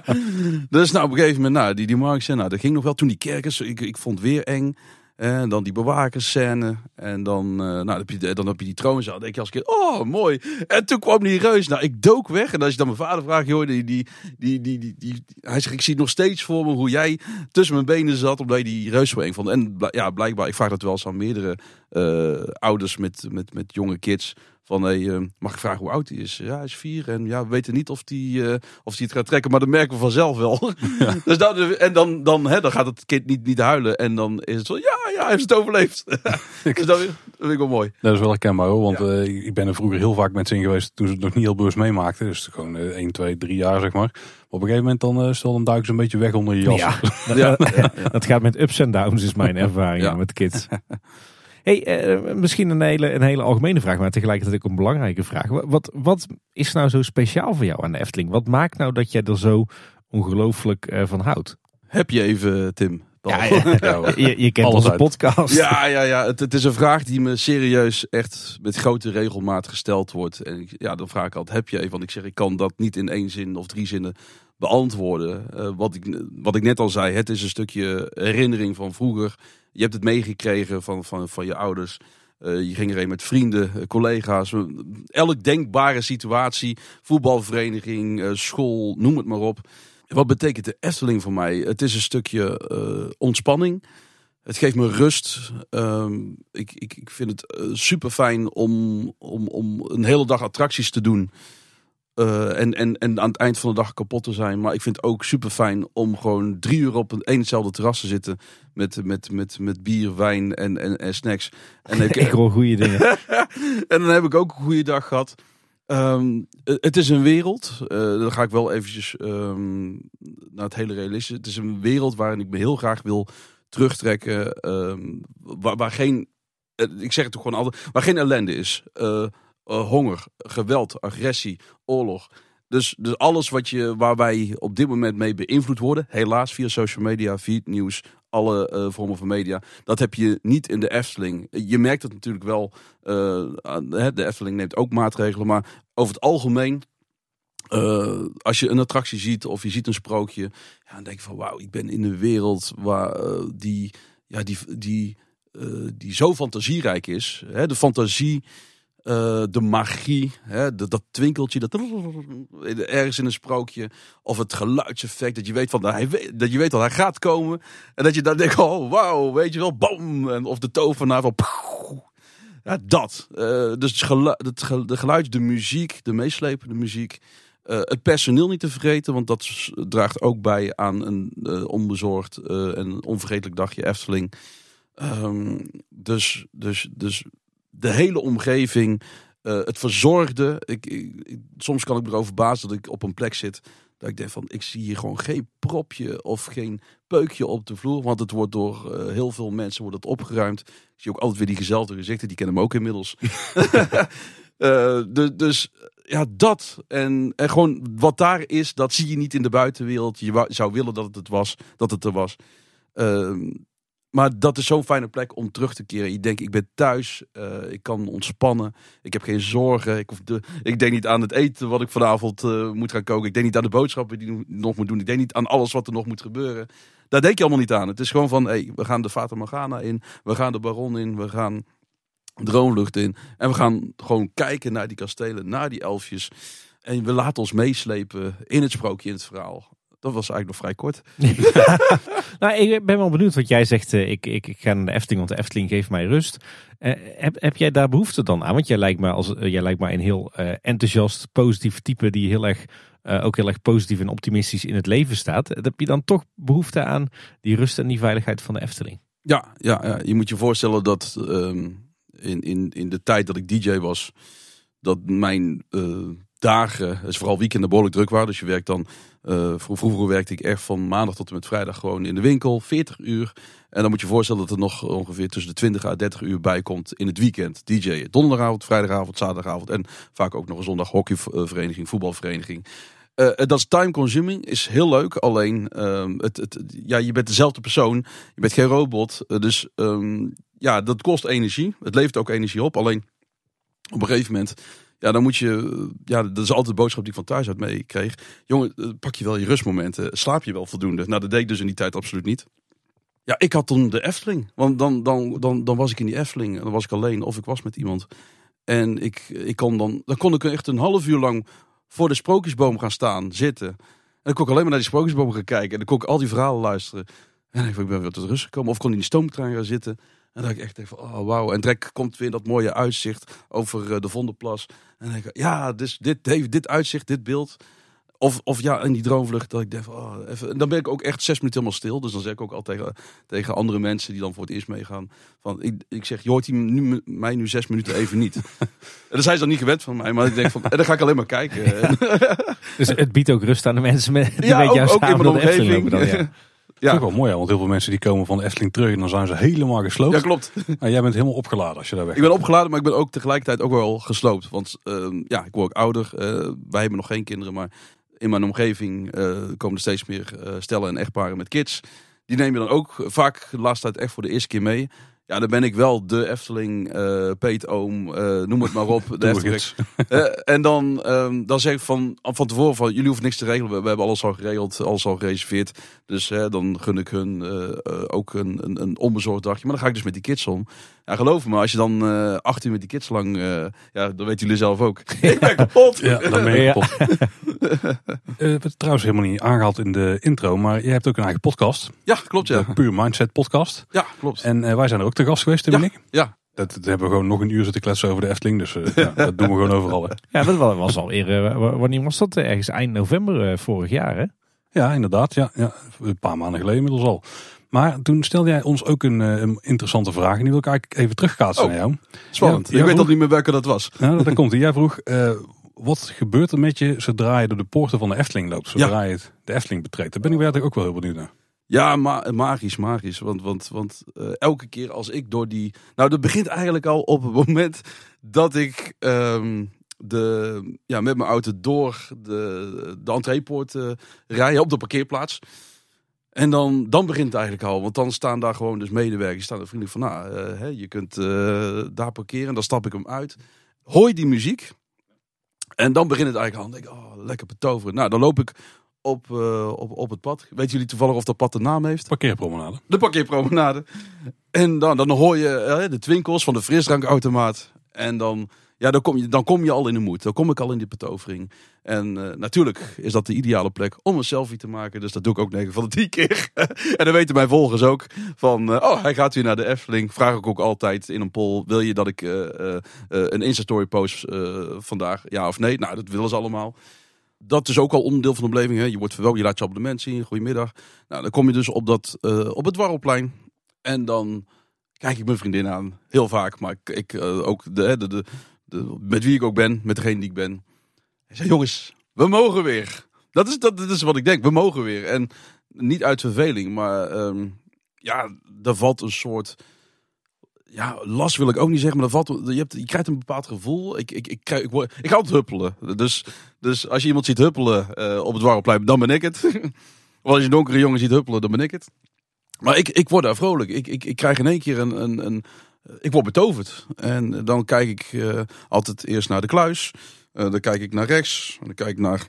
dus nou, op een gegeven moment, nou, die, die Marx, nou, dat ging nog wel. Toen die kerkers, ik, ik vond het weer eng. En dan die bewakersscène. En dan, eh, nou, dan, heb je, dan je die troonzaal. Dan denk je als keer, oh, mooi. En toen kwam die reus. Nou, ik dook weg. En als je dan mijn vader vraagt, joh, die, die, die, die, die, hij zegt, ik zie nog steeds voor me hoe jij tussen mijn benen zat. Omdat je die reus eng vond. En ja, blijkbaar, ik vraag dat wel eens aan meerdere eh, ouders met, met, met jonge kids. Van, hey, eh, mag ik vragen hoe oud hij is? Ja, hij is vier. En ja, we weten niet of hij eh, of die het gaat trekken. Maar dat merken we vanzelf wel. dus dat, en dan, dan, hè, dan gaat het kind niet, niet huilen. En dan is het zo, ja, ja, hij heeft het overleefd. dus dat, dat vind ik wel mooi. Dat is wel herkenbaar hoor. Want eh, ik ben er vroeger heel vaak met zin geweest toen ze het nog niet heel bewust meemaakten. Dus gewoon eh 1, 2, 3 jaar zeg maar. Op een gegeven moment dan, eh, stel, dan duiken ze een beetje weg onder je jas. Ja, Ja. dat gaat met ups en downs is mijn ervaring Ja. met kids. Hey, eh, misschien een hele, een hele algemene vraag, maar tegelijkertijd ook een belangrijke vraag. Wa- Wat, wat is nou zo speciaal voor jou aan de Efteling? Wat maakt nou dat jij er zo ongelooflijk eh, van houdt? Heb je even, Tim. Ja, ja. Ja, Je, je kent Alles onze uit. podcast. Ja, ja, ja. Het, het is een vraag die me serieus echt met grote regelmaat gesteld wordt. En ik- ja, dan vraag ik altijd, heb je even? Want ik zeg, ik kan dat niet in één zin of drie zinnen beantwoorden. Eh, wat, ik, wat ik net al zei, het is een stukje herinnering van vroeger. Je hebt het meegekregen van, van, van je ouders. Eh, je ging erheen met vrienden, eh, collega's. Elk denkbare situatie, voetbalvereniging, school, noem het maar op. Wat betekent de Efteling voor mij? Het is een stukje ontspanning. Het geeft me rust. Ehm, ik, ik, ik vind het super fijn om, om, om een hele dag attracties te doen. Eh, en, en, en aan het eind van de dag kapot te zijn. Maar ik vind het ook super fijn om gewoon drie uur op een hetzelfde terras te zitten. Met, met, met, met bier, wijn en, en, en snacks. En ik, Ik hoor goede dingen. en dan heb ik ook een goede dag gehad. Ehm, het is een wereld. eh, dan ga ik wel eventjes ehm, naar het hele realistische. Het is een wereld waarin ik me heel graag wil terugtrekken. ehm, waar, waar geen, eh, ik zeg het toch gewoon altijd, waar geen ellende is. Eh, eh, honger, geweld, agressie, oorlog. Dus, dus alles wat je, waar wij op dit moment mee beïnvloed worden, helaas via social media, via het nieuws, alle eh, vormen van media, dat heb je niet in de Efteling. Je merkt het natuurlijk wel, eh, de Efteling neemt ook maatregelen, maar over het algemeen, als je een attractie ziet of je ziet een sprookje, ja, dan denk je van wauw, ik ben in een wereld waar die, ja, die, die, die zo fantasierijk is. Hè, de fantasie, eh, de magie, hè, dat, dat twinkeltje, dat ergens in een sprookje, of het geluidseffect, dat je weet van, dat je weet dat hij gaat komen, en dat je dan denkt, oh wauw, weet je wel, bam, en of de tovenaar van, dat. Eh, dus het gelu- het ge- de geluid, de muziek, de meeslepende muziek. Eh, het personeel niet te vergeten, want dat draagt ook bij aan een onbezorgd en onvergetelijk dagje Efteling. Ehm, dus, dus, dus de hele omgeving, eh, het verzorgde. Ik, soms kan ik me erover verbazen dat ik op een plek zit. Dat ik denk van, ik zie hier gewoon geen propje of geen peukje op de vloer. Want het wordt door eh, heel veel mensen wordt het opgeruimd. Ik zie ook altijd weer die gezellige gezichten, die kennen me ook inmiddels. Eh, de- dus ja, dat. En, en gewoon wat daar is, dat zie je niet in de buitenwereld. Je wou- zou willen dat het, het was, dat het er was. Ehm, maar dat is zo'n fijne plek om terug te keren. Je denkt, ik ben thuis, eh, ik kan ontspannen, ik heb geen zorgen. Ik, hoef ik denk niet aan het eten wat ik vanavond eh, moet gaan koken. Ik denk niet aan de boodschappen die ik nog moet doen. Ik denk niet aan alles wat er nog moet gebeuren. Daar denk je allemaal niet aan. Het is gewoon van, hey, we gaan de Fata Morgana in, we gaan de Baron in, we gaan droomlucht in. En we gaan gewoon kijken naar die kastelen, naar die elfjes. En we laten ons meeslepen in het sprookje, in het verhaal. Dat was eigenlijk nog vrij kort. Nou, ik ben wel benieuwd wat jij zegt. eh, Ik, ik, ik ga naar de Efteling, want de Efteling geeft mij rust. Eh, heb, heb jij daar behoefte dan aan? Want jij lijkt me, als, eh, jij lijkt me een heel enthousiast, positief type die heel erg, ook heel erg positief en optimistisch in het leven staat. Heb je dan toch behoefte aan die rust en die veiligheid van de Efteling? Ja, ja, ja. je moet je voorstellen dat ehm, in, in, in de tijd dat ik DJ was, dat mijn dagen, dus vooral weekenden, behoorlijk druk waren. Dus je werkt dan, eh, vro- vroeger werkte ik echt van maandag tot en met vrijdag gewoon in de winkel, 40 uur. En dan moet je voorstellen dat er nog ongeveer tussen de 20 à 30 uur bij komt in het weekend. DJ, donderdagavond, vrijdagavond, zaterdagavond en vaak ook nog een zondag hockeyvereniging, voetbalvereniging. Eh, dat is time consuming, is heel leuk. Alleen, ehm, het, het, ja, je bent dezelfde persoon. Je bent geen robot. Eh, dus ehm, ja, dat kost energie. Het levert ook energie op. Alleen op een gegeven moment, ja, dan moet je, ja, dat is altijd de boodschap die ik van thuis uit meekreeg. Jongen, eh, pak je wel je rustmomenten. Slaap je wel voldoende? Nou, dat deed ik dus in die tijd absoluut niet. Ja, ik had toen de Efteling. Want dan, dan, dan, dan was ik in die Efteling. En dan was ik alleen of ik was met iemand. En ik, ik kon dan, dan kon ik echt een half uur lang voor de sprookjesboom gaan staan, zitten. En dan kon ik alleen maar naar die sprookjesboom gaan kijken. En dan kon ik al die verhalen luisteren. En ik, ik ben weer tot rust gekomen. Of kon in die stoomtrein gaan zitten. En dan ik echt even, oh wauw. En trek komt weer dat mooie uitzicht over eh, de Vondelplas. En denk ik, ja, dus dit, dit, dit uitzicht, dit beeld. Of, of ja, in die droomvlucht dat ik denk, van, oh, even. En dan ben ik ook echt zes minuten helemaal stil. Dus dan zeg ik ook al tegen, tegen andere mensen die dan voor het eerst meegaan. Van, ik, ik zeg, je hoort die nu, mij nu zes minuten even niet. en dan zijn ze dan niet gewend van mij. Maar ik denk van, en dan ga ik alleen maar kijken. Dus het biedt ook rust aan de mensen met, die Ja, met ook- jou ook in mijn omgeving. lopen dan, ja. Dat is ook wel mooi, hè, want heel veel mensen die komen van de Efteling terug en dan zijn ze helemaal gesloopt. ja, klopt. En jij bent helemaal opgeladen als je daar weg Ik ben opgeladen, maar ik ben ook tegelijkertijd ook wel gesloopt. Want ehm, ja, ik word ook ouder. Eh, wij hebben nog geen kinderen, maar in mijn omgeving eh, komen er steeds meer eh, stellen en echtparen met kids. Die neem je dan ook vaak de laatste tijd echt voor de eerste keer mee. Ja, dan ben ik wel de Efteling, eh Peet Oom, eh, noem het maar op. De. Eh, en dan, ehm, dan zeg ik van, van tevoren van, jullie hoeven niks te regelen. We, we hebben alles al geregeld, alles al gereserveerd. Dus hè, dan gun ik hun eh, eh, ook een, een, een onbezorgd dagje. Maar dan ga ik dus met die kids om. Ja, geloof me, als je dan eh acht uur met die kids lang, eh, ja, dat weten jullie zelf ook. ik ben kapot. Ja, dan ben je kapot. Eh, we hebben het trouwens helemaal niet aangehaald in de intro, maar je hebt ook een eigen podcast. Ja, klopt ja. De Pure Mindset podcast. Ja, klopt. En eh, wij zijn er ook te gast geweest, Ja. en ik. Ja, Dat, dat hebben we gewoon nog een uur zitten kletsen over de Efteling. Dus eh, ja, dat doen we gewoon overal. Hè. Ja, dat was was alweer, eh, wa- wanneer was dat? Ergens eind november eh, vorig jaar, hè? Ja, inderdaad. Ja, ja, een paar maanden geleden inmiddels al. Maar toen stelde jij ons ook een, eh, een interessante vraag. En die wil ik eigenlijk even terugkaatsen Oh. naar jou. spannend. Ja, ik weet al niet meer welke dat was. Nou, daar komt hij. Jij vroeg, eh, wat gebeurt er met je zodra je door de poorten van de Efteling loopt? Zodra je het- de Efteling betreedt. Daar ben ik eigenlijk ook wel heel benieuwd naar. Ja, ma magisch, magisch. Want, want, want eh, elke keer als ik door die... Nou, dat begint eigenlijk al op het moment dat ik ehm, de, ja, met mijn auto door de, de entreepoort eh rij, op de parkeerplaats. En dan, dan begint het eigenlijk al. Want dan staan daar gewoon dus medewerkers. Staan er vriendelijk van, nou, eh, hè, je kunt daar parkeren. Dan stap ik hem uit. Hoor die muziek. En dan begint het eigenlijk al. Dan denk ik, oh, lekker betoveren. Nou, dan loop ik op, eh, op, op het pad. Weten jullie toevallig of dat pad een naam heeft? Parkeerpromenade. De parkeerpromenade. En dan, dan hoor je eh, de twinkels van de frisdrankautomaat. En dan, ja, dan, kom je, dan kom je al in de moed. Dan kom ik al in die betovering. En eh, natuurlijk is dat de ideale plek om een selfie te maken. Dus dat doe ik ook 9 van de 10 keer. en dan weten mijn volgers ook van... oh, hij gaat weer naar de Efteling. Vraag ik ook altijd in een poll... wil je dat ik een Insta-story post eh, vandaag? Ja of nee? Nou, dat willen ze allemaal. Dat is ook al onderdeel van de beleving. Hè? Je wordt verwelkomd, je laat je abonnement zien. Goedemiddag. Nou, dan kom je dus op, dat, eh, op het Dwarrelplein. En dan kijk ik mijn vriendin aan. Heel vaak. Maar ik, ik eh, ook de, de, de, met wie ik ook ben. Met degene die ik ben. Ik zeg, jongens, we mogen weer. Dat is, dat, dat is wat ik denk. We mogen weer. En niet uit verveling. Maar ehm, ja, er valt een soort... Ja, last wil ik ook niet zeggen. Maar er valt, je, hebt, je krijgt een bepaald gevoel. Ik, ik, ik, krijg, ik, word, ik ga altijd huppelen. Dus, dus als je iemand ziet huppelen eh, op het Dwarrelplein, dan ben ik het. of als je een donkere jongen ziet huppelen, dan ben ik het. Maar ik, ik word daar vrolijk. Ik, ik, ik krijg in één keer een, een, een. Ik word betoverd. En dan kijk ik eh, altijd eerst naar de kluis. Eh, dan kijk ik naar rechts. Dan kijk ik naar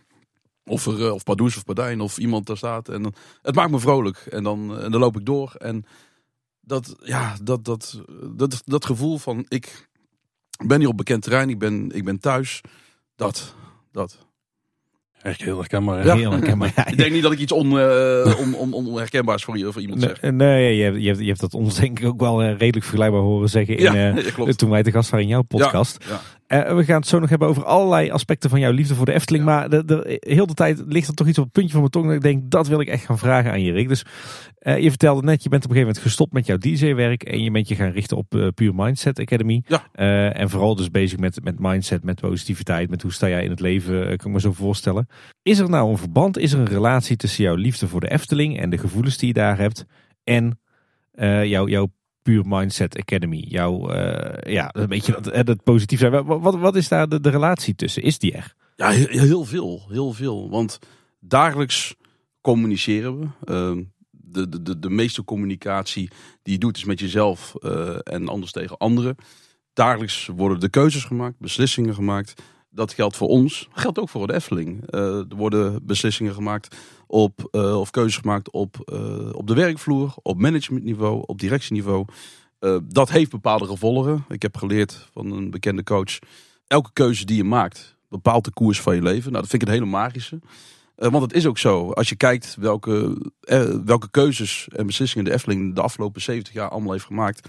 of er of Pardoes of Pardijn of iemand daar staat. En dan, het maakt me vrolijk. En dan, en dan loop ik door. En dat, ja, dat, dat, dat, dat gevoel van ik ben hier op bekend terrein. Ik ben, ik ben thuis. Dat, dat. Echt heel herkenbaar. Ja. Heel herkenbaar. Ja, Ik denk niet dat ik iets on, eh, on, on, onherkenbaars voor, je, voor iemand zeg. Nee, nee je, hebt, je, hebt, je hebt dat ons denk ik ook wel eh, redelijk vergelijkbaar horen zeggen in, Ja, eh, ja, toen wij te gast waren in jouw podcast. Eh, we gaan het zo nog hebben over allerlei aspecten van jouw liefde voor de Efteling. Maar de, de, heel de tijd ligt er toch iets op het puntje van mijn tong. Dat ik denk, dat wil ik echt gaan vragen aan je, Rick. Dus eh, je vertelde net, je bent op een gegeven moment gestopt met jouw DJ-werk. En je bent je gaan richten op eh, Pure Mindset Academy. Ja. En vooral dus bezig met, met mindset, met positiviteit. Met hoe sta jij in het leven, kan ik me zo voorstellen. Is er nou een verband, is er een relatie tussen jouw liefde voor de Efteling en de gevoelens die je daar hebt en jouw, jouw Pure Mindset Academy? Jouw, eh, ja, een beetje dat, dat positief zijn. Wat, wat, is daar de, de relatie tussen? Is die er? Ja, heel, heel veel. Heel veel. Want dagelijks communiceren we. Ehm, de, de, de, de meeste communicatie die je doet is met jezelf eh, en anders tegen anderen. Dagelijks worden de keuzes gemaakt, beslissingen gemaakt. Dat geldt voor ons. Geldt ook voor de Efteling. Eh, er worden beslissingen gemaakt op, eh, of keuzes gemaakt op, eh, op de werkvloer, op managementniveau, op directieniveau. Dat heeft bepaalde gevolgen. Ik heb geleerd van een bekende coach. Elke keuze die je maakt bepaalt de koers van je leven. Nou, dat vind ik een hele magische. Want het is ook zo. Als je kijkt welke, welke keuzes en beslissingen de Efteling de afgelopen 70 jaar allemaal heeft gemaakt.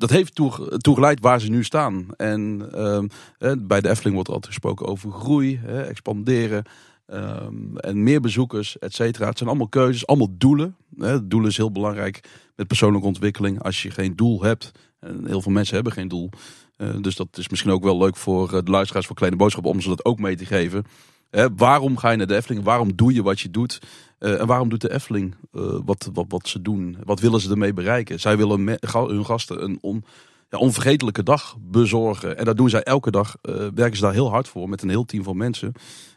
Dat heeft toe, toegeleid waar ze nu staan. En ehm, eh, bij de Efteling wordt er altijd gesproken over groei, expanderen. ehm, en meer bezoekers, et cetera. Het zijn allemaal keuzes, allemaal doelen. Hè. Doelen is heel belangrijk met persoonlijke ontwikkeling. Als je geen doel hebt, en heel veel mensen hebben geen doel. eh, dus dat is misschien ook wel leuk voor eh, de luisteraars voor Kleine Boodschap om ze dat ook mee te geven. Hè, waarom ga je naar de Efteling? Waarom doe je wat je doet? Eh, en waarom doet de Efteling eh, wat, wat, wat ze doen? Wat willen ze ermee bereiken? Zij willen hun gasten een on, ja, onvergetelijke dag bezorgen. En dat doen zij elke dag. eh, werken ze daar heel hard voor met een heel team van mensen.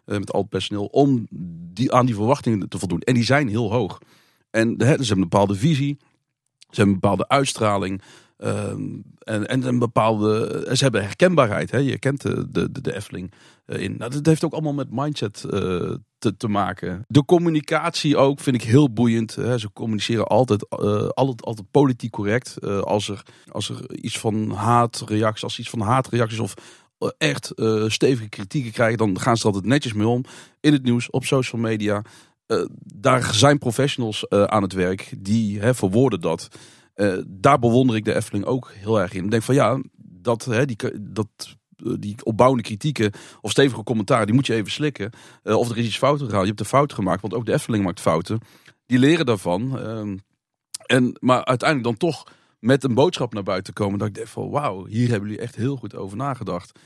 met al het personeel. Om die, aan die verwachtingen te voldoen. En die zijn heel hoog. En hè, ze hebben een bepaalde visie. Ze hebben een bepaalde uitstraling. Ehm, en, en een bepaalde. Ze hebben herkenbaarheid. Hè? Je kent de, de, de, de Efteling eh, in. Nou, dat heeft ook allemaal met mindset eh, te, te maken. De communicatie ook vind ik heel boeiend. Hè? Ze communiceren altijd, eh, altijd, altijd politiek correct. Eh, als, er, als er iets van haatreacties, als iets van haatreacties of eh, echt eh, stevige kritieken krijgen, dan gaan ze er altijd netjes mee om. In het nieuws, op social media. Eh, daar zijn professionals eh, aan het werk die hè, verwoorden dat. Eh, daar bewonder ik de Efteling ook heel erg in. Ik denk van ja, dat, hè, die, dat, eh, die opbouwende kritieken of stevige commentaren, die moet je even slikken. Eh, of er is iets fout gegaan. Je hebt een fout gemaakt, want ook de Efteling maakt fouten. Die leren daarvan. Ehm, en, maar uiteindelijk dan toch met een boodschap naar buiten komen. Dat ik denk van wauw, hier hebben jullie echt heel goed over nagedacht.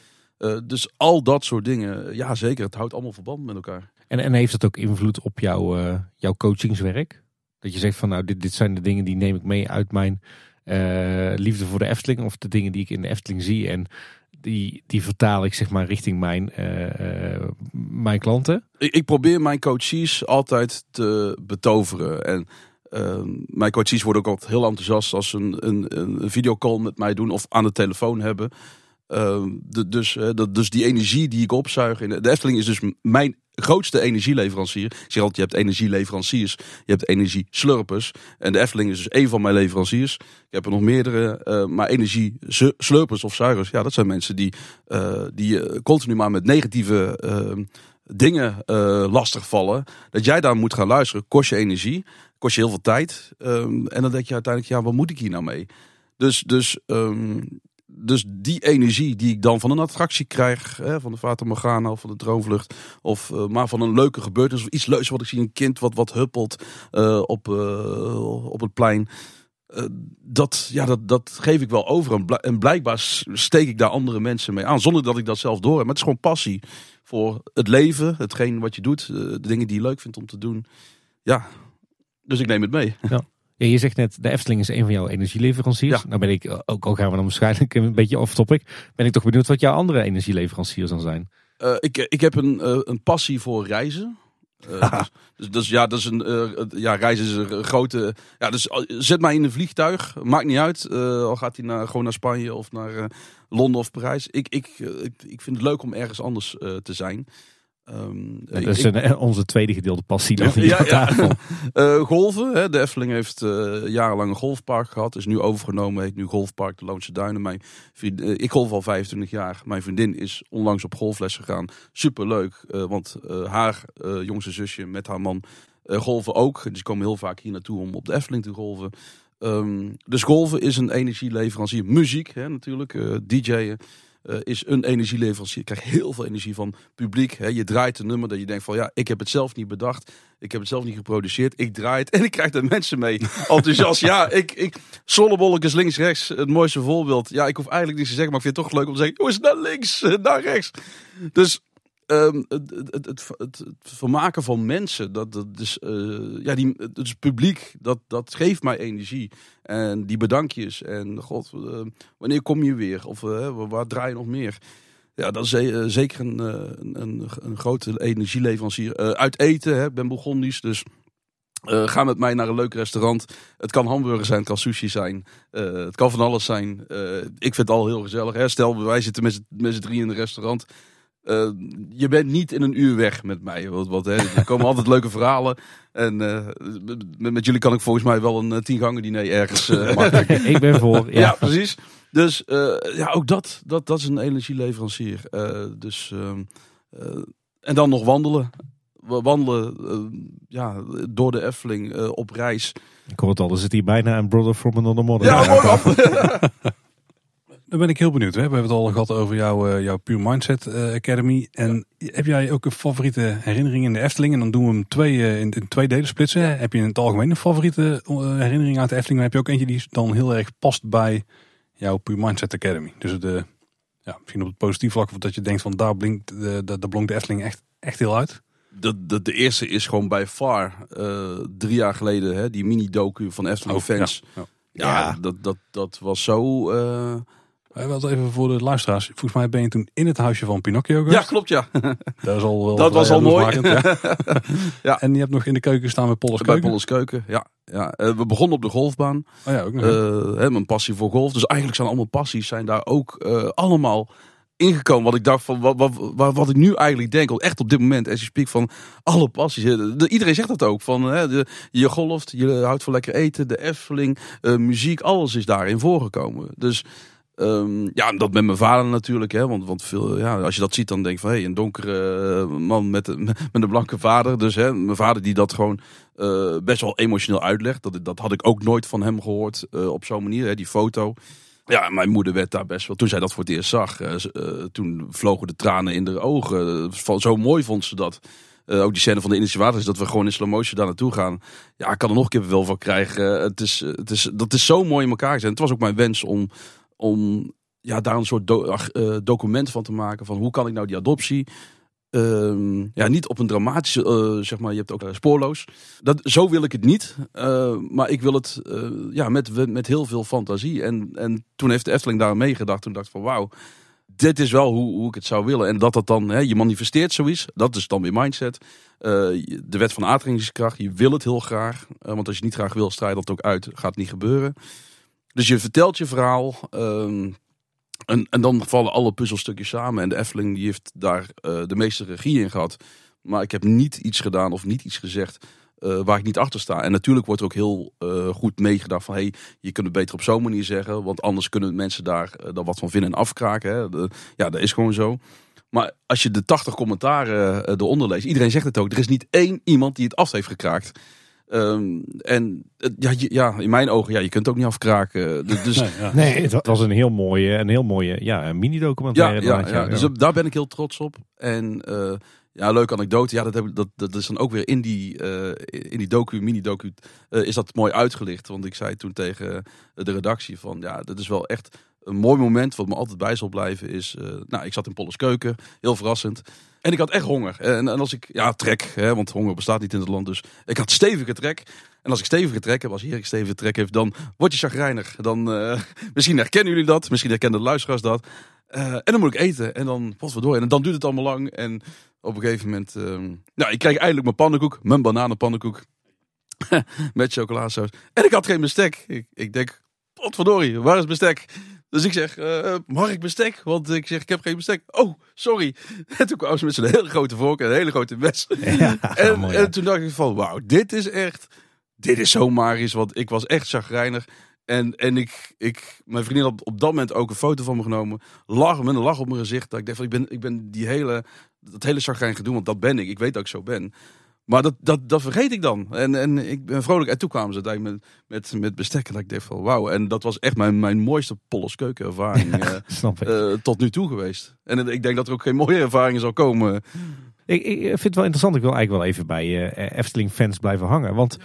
Dus al dat soort dingen, ja zeker, het houdt allemaal verband met elkaar. En, en heeft het ook invloed op jouw, jouw coachingswerk? Dat je zegt van nou, dit, dit zijn de dingen die neem ik mee uit mijn eh, liefde voor de Efteling. Of de dingen die ik in de Efteling zie. En die, die vertaal ik zeg maar richting mijn, eh, eh, mijn klanten. Ik, ik probeer mijn coaches altijd te betoveren. En ehm, mijn coaches worden ook altijd heel enthousiast als ze een, een, een videocall met mij doen of aan de telefoon hebben. Dus, dat, dus die energie die ik opzuig. In de, Efteling is dus mijn grootste energieleverancier. Ik zeg altijd, je hebt energieleveranciers, je hebt energieslurpers. En de Efteling is dus één van mijn leveranciers. Ik heb er nog meerdere, eh, maar energieslurpers of zuigers, ja, dat zijn mensen die, eh, die eh, continu maar met negatieve dingen eh, lastigvallen. Dat jij daar moet gaan luisteren, kost je energie, kost je heel veel tijd. Ehm, en dan denk je uiteindelijk, ja, wat moet ik hier nou mee? Dus, dus, ehm, dus die energie die ik dan van een attractie krijg, hè, van de Fata Morgana of van de Droomvlucht, of eh, maar van een leuke gebeurtenis of iets leuks wat ik zie, een kind wat, wat huppelt eh, op, eh, op het plein. Dat, ja, dat, dat geef ik wel over. En, en blijkbaar steek ik daar andere mensen mee aan. Zonder dat ik dat zelf door heb. Maar het is gewoon passie voor het leven. Hetgeen wat je doet. De dingen die je leuk vindt om te doen. Ja, dus ik neem het mee. Ja, je zegt net, de Efteling is een van jouw energieleveranciers. Ja. Nou ben ik, eh, ook al gaan we dan waarschijnlijk een beetje off topic, ben ik toch benieuwd wat jouw andere energieleveranciers dan zijn. Eh, ik, ik heb een, eh, een passie voor reizen. Dus, dus, dus ja, dat is een, ja, reizen is een grote. Ja, dus zet mij in een vliegtuig, maakt niet uit. al gaat hij naar, gewoon naar Spanje of naar Londen of Parijs. Ik, ik, ik, ik vind het leuk om ergens anders te zijn. Dat ik- is ik- een, eh, onze tweede gedeelde passie hier Ja, ja. Eh, golven. Hè. De Efteling heeft eh, jarenlang een golfpark gehad. Is nu overgenomen. Heet nu Golfpark de Loonse Duinen. Mijn ik golf al 25 jaar. Mijn vriendin is onlangs op golfles gegaan. Superleuk. want haar jongste zusje met haar man golven ook. Dus komen heel vaak hier naartoe om op de Efteling te golven. Ehm, dus golven is een energieleverancier. Muziek hè, natuurlijk. DJ'en. Eh, is een energieleverancier. Je krijgt heel veel energie van publiek. Hè. Je draait een nummer dat je denkt van ja, ik heb het zelf niet bedacht. Ik heb het zelf niet geproduceerd. Ik draai het en ik krijg er mensen mee. Enthousiast. ja, ik, ik, Sollebolletjes links, rechts. Het mooiste voorbeeld. Ja, ik hoef eigenlijk niets te zeggen, maar ik vind het toch leuk om te zeggen. Jongens, naar links, naar rechts. Dus ehm, het, het, het, het, het, het vermaken van mensen, dat, dat is, eh, ja, die, het is publiek, dat, dat geeft mij energie. En die bedankjes. En god, eh, wanneer kom je weer? Of eh, waar, draai je nog meer? Ja, dat is zeker een, een, een, grote energieleverancier. Uit eten, hè, ik ben dus ga met mij naar een leuk restaurant. Het kan hamburger zijn, het kan sushi zijn. het kan van alles zijn. Ik vind het al heel gezellig. Hè. Stel, wij zitten met z'n- met z'n drie in een restaurant. Eh, je bent niet in een uur weg met mij. Wat, wat, hè. Er komen altijd leuke verhalen. En eh, met, met jullie kan ik volgens mij wel een uh, tien gangen diner ergens maken. Ik ben voor. Ja, Ja. precies. Dus ja, ook dat, dat, dat is een energieleverancier. Dus, ehm, eh, en dan nog wandelen. We wandelen ja, door de Efteling op reis. Ik hoor het al, er zit hier bijna een brother from another mother. Ja, mooi af. Dan ben ik heel benieuwd. Hè? We hebben het al gehad over jouw, eh, jouw Pure Mindset eh, Academy. En heb jij ook een favoriete herinnering in de Efteling? En dan doen we hem twee, eh, in, in twee delen splitsen. Heb je in het algemeen een favoriete herinnering uit de Efteling? Dan heb je ook eentje die dan heel erg past bij jouw Pure Mindset Academy. Dus de, ja, misschien op het positief vlak. Of dat je denkt van daar blinkt de, de, de blonk de Efteling echt, echt heel uit. De, de, de eerste is gewoon bij far eh, drie jaar geleden. Hè, die mini-docu van Efteling Oh, fans. ja, ja. Ja, Ja. Dat, dat, dat was zo... Wat even voor de luisteraars. Volgens mij ben je toen in het huisje van Pinocchio Ja, geweest. klopt ja. Dat, is al wel Dat was al mooi. Ja. Ja. En je hebt nog in de keuken staan met Polles Bij keuken. Polles Keuken. Ja, ja. Eh, we begonnen op de golfbaan. Oh ja, ook nog. hè, mijn passie voor golf. Dus eigenlijk zijn allemaal passies zijn daar ook eh, allemaal ingekomen. Wat ik dacht van wat, wat, wat, wat ik nu eigenlijk denk, al echt op dit moment, as you speak, van alle passies. De- iedereen zegt dat ook. Van, hè, de, je golft, je houdt van lekker eten, de Efteling, muziek, alles is daarin voorgekomen. Dus ehm, ja, dat met mijn vader natuurlijk. Hè, want, want veel, ja, als je dat ziet, dan denk je van hé, een donkere eh, man met, met een blanke vader. Dus hè, mijn vader die dat gewoon eh, best wel emotioneel uitlegt. Dat, dat had ik ook nooit van hem gehoord eh, op zo'n manier, hè, die foto. Ja, mijn moeder werd daar best wel. Toen zij dat voor het eerst zag, toen vlogen de tranen in haar ogen. Zo mooi vond ze dat. Ook die scène van de Indische Waters, dat we gewoon in slow motion daar naartoe gaan. Ja, ik kan er nog een keer wel van krijgen. Het is, het is, dat is zo mooi in elkaar gezet. Het was ook mijn wens om, om ja, daar een soort eh, document van te maken. Van hoe kan ik nou die adoptie Ehm, ja, niet op een dramatische, eh, zeg maar, je hebt ook eh, spoorloos. Dat, zo wil ik het niet. Maar ik wil het ja, met, met heel veel fantasie. En, en toen heeft de Efteling daar meegedacht. Toen dacht ik van wauw, dit is wel hoe, hoe ik het zou willen. En dat dat dan, hè, je manifesteert zoiets. Dat is dan weer mindset. De wet van aantrekkingskracht, je wil het heel graag. Want als je niet graag wil, strijd dat ook uit. Gaat niet gebeuren. Dus je vertelt je verhaal. ehm, en, en dan vallen alle puzzelstukjes samen. En de Efteling die heeft daar eh, de meeste regie in gehad. Maar ik heb niet iets gedaan of niet iets gezegd eh, waar ik niet achter sta. En natuurlijk wordt er ook heel eh, goed meegedacht van... Hey, je kunt het beter op zo'n manier zeggen. Want anders kunnen mensen daar dan wat van vinden en afkraken. Hè. Ja, dat is gewoon zo. Maar als je de 80 commentaren eronder leest... Iedereen zegt het ook. Er is niet één iemand die het af heeft gekraakt. Ehm, en ja, ja, in mijn ogen, ja, je kunt het ook niet afkraken. Dus, Nee, ja. Nee, het was een heel mooie, een heel mooie ja, een mini-documentaire. Ja, ja, dus daar ben ik heel trots op. En eh, ja, leuke anekdote. Ja, dat, heb, dat, dat is dan ook weer in die, eh, in die docu, mini-docu, eh, is dat mooi uitgelicht. Want ik zei toen tegen de redactie van, ja, dat is wel echt een mooi moment. Wat me altijd bij zal blijven is, eh, nou, ik zat in Polles keuken, heel verrassend. En ik had echt honger. En, en als ik, ja, trek, hè, want honger bestaat niet in het land. Dus ik had stevige trek. En als ik stevige trek heb, als Erik stevige trek heeft, dan word je chagrijnig. Dan, eh, misschien herkennen jullie dat, misschien herkennen de luisteraars dat. Eh, en dan moet ik eten. En dan wat door. En dan duurt het allemaal lang. En op een gegeven moment. ehm, nou, ik krijg eindelijk mijn pannenkoek. Mijn bananenpannenkoek. met chocolasaus. En ik had geen bestek. Ik, ik denk, potverdorie, waar is bestek? Dus ik zeg, eh, mag ik bestek? Want ik zeg, ik heb geen bestek. Oh, sorry. En toen kwamen ze met zo'n hele grote vork en een hele grote mes. Ja, En, mooi, en toen dacht ik van, wauw, dit is echt, dit is zo magisch. Want ik was echt chagrijnig. En, en ik, ik, mijn vriendin had op dat moment ook een foto van me genomen. Lach, met een lach op mijn gezicht. Dat ik dacht van, ik ben, ik ben die hele, dat hele chagrijn gedoe, want dat ben ik. Ik weet dat ik zo ben. Maar dat, dat, dat vergeet ik dan. En, en ik ben vrolijk. En toen kwamen ze uiteindelijk met, met, met bestek. En dat ik dacht van, wauw. En dat was echt mijn, mijn mooiste Polles keukenervaring eh, Snap ik. eh, tot nu toe geweest. En ik denk dat er ook geen mooie ervaringen zal komen. Ik, ik vind het wel interessant. Ik wil eigenlijk wel even bij eh, Efteling-fans blijven hangen. Want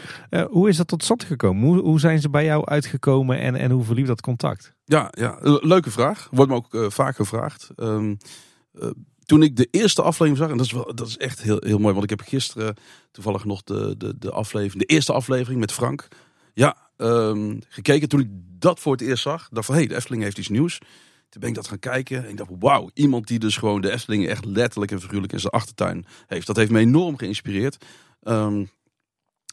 hoe is dat tot stand gekomen? Hoe, hoe zijn ze bij jou uitgekomen en, en hoe verliep dat contact? Ja, ja, leuke vraag. Wordt me ook vaak gevraagd. Ehm, eh, toen ik de eerste aflevering zag, en dat is, wel, dat is echt heel, heel mooi, want ik heb gisteren toevallig nog de, de, de, aflevering, de eerste aflevering met Frank, ja, ehm, gekeken. Toen ik dat voor het eerst zag, dacht van, hé, hey, de Efteling heeft iets nieuws. Toen ben ik dat gaan kijken en ik dacht, wauw, iemand die dus gewoon de Efteling echt letterlijk en figuurlijk in zijn achtertuin heeft. Dat heeft me enorm geïnspireerd. Ehm,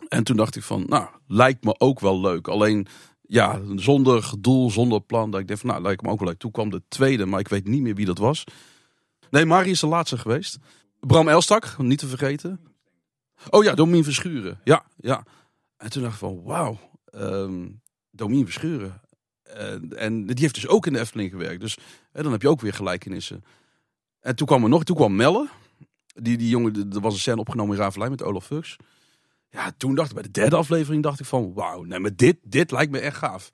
en toen dacht ik van, nou, lijkt me ook wel leuk. Alleen, ja, zonder doel, zonder plan. Dat ik dacht van, nou, lijkt me ook wel leuk. Toen kwam de tweede, maar ik weet niet meer wie dat was. Nee, Marie is de laatste geweest. Bram Elstak, niet te vergeten. Oh ja, Domien Verschuren. Ja, ja. En toen dacht ik van, wauw, ehm Domien Verschuren. En, en die heeft dus ook in de Efteling gewerkt. Dus hè, dan heb je ook weer gelijkenissen. En toen kwam er nog, toen kwam Melle. Die, die jongen, er was een scène opgenomen in Ravelijn met Olaf Fuchs. Ja, toen dacht ik bij de derde aflevering dacht ik van wauw, nee, maar dit, dit lijkt me echt gaaf.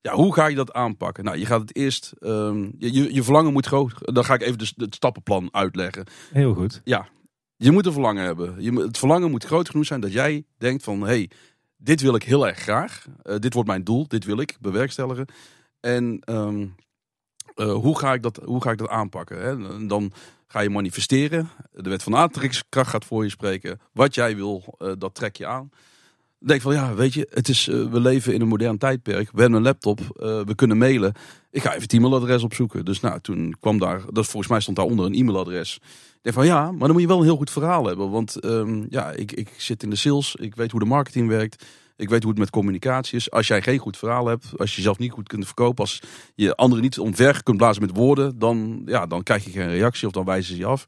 Ja, hoe ga je dat aanpakken? Nou, je gaat het eerst, ehm, je, je, je verlangen moet groot. Dan ga ik even de, het stappenplan uitleggen. Heel goed. Je moet een verlangen hebben. Je, het verlangen moet groot genoeg zijn dat jij denkt van, hey, dit wil ik heel erg graag. Eh, dit wordt mijn doel, dit wil ik bewerkstelligen. En ehm, eh, hoe, ga ik dat, hoe ga ik dat aanpakken? Hè? Dan ga je manifesteren. De wet van aantrekkingskracht gaat voor je spreken. Wat jij wil, eh, dat trek je aan. Denk van ja, weet je, het is, eh, we leven in een modern tijdperk. We hebben een laptop, eh, we kunnen mailen. Ik ga even het e-mailadres opzoeken. Dus nou, toen kwam daar, dat volgens mij stond daaronder een e-mailadres. Ik denk van ja, maar dan moet je wel een heel goed verhaal hebben. Want ehm, ja, ik, ik zit in de sales, ik weet hoe de marketing werkt. Ik weet hoe het met communicatie is. Als jij geen goed verhaal hebt, als je jezelf niet goed kunt verkopen, als je anderen niet omver kunt blazen met woorden, dan, ja, dan krijg je geen reactie of dan wijzen ze je af.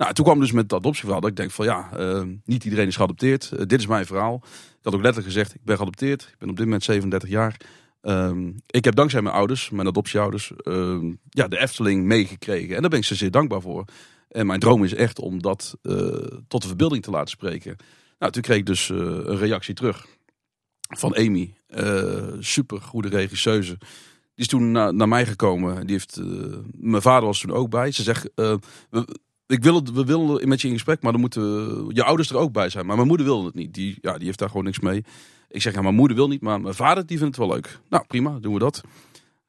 Nou, toen kwam dus met het adoptieverhaal dat ik denk van ja, uh, niet iedereen is geadopteerd. Uh, dit is mijn verhaal. Ik had ook letterlijk gezegd, ik ben geadopteerd. Ik ben op dit moment 37 jaar. Um, ik heb dankzij mijn ouders, mijn adoptieouders, uh, ja, de Efteling meegekregen. En daar ben ik ze zeer dankbaar voor. En mijn droom is echt om dat tot de verbeelding te laten spreken. Nou, toen kreeg ik dus een reactie terug van Amy. super goede regisseuse. Die is toen na, naar mij gekomen. Die heeft, mijn vader was toen ook bij. Ze zegt, we, ik wil het, we willen met je in gesprek, maar dan moeten je ouders er ook bij zijn. Maar mijn moeder wil het niet. Die, ja, die heeft daar gewoon niks mee. Ik zeg, ja, mijn moeder wil niet, maar mijn vader die vindt het wel leuk. Nou, prima, doen we dat.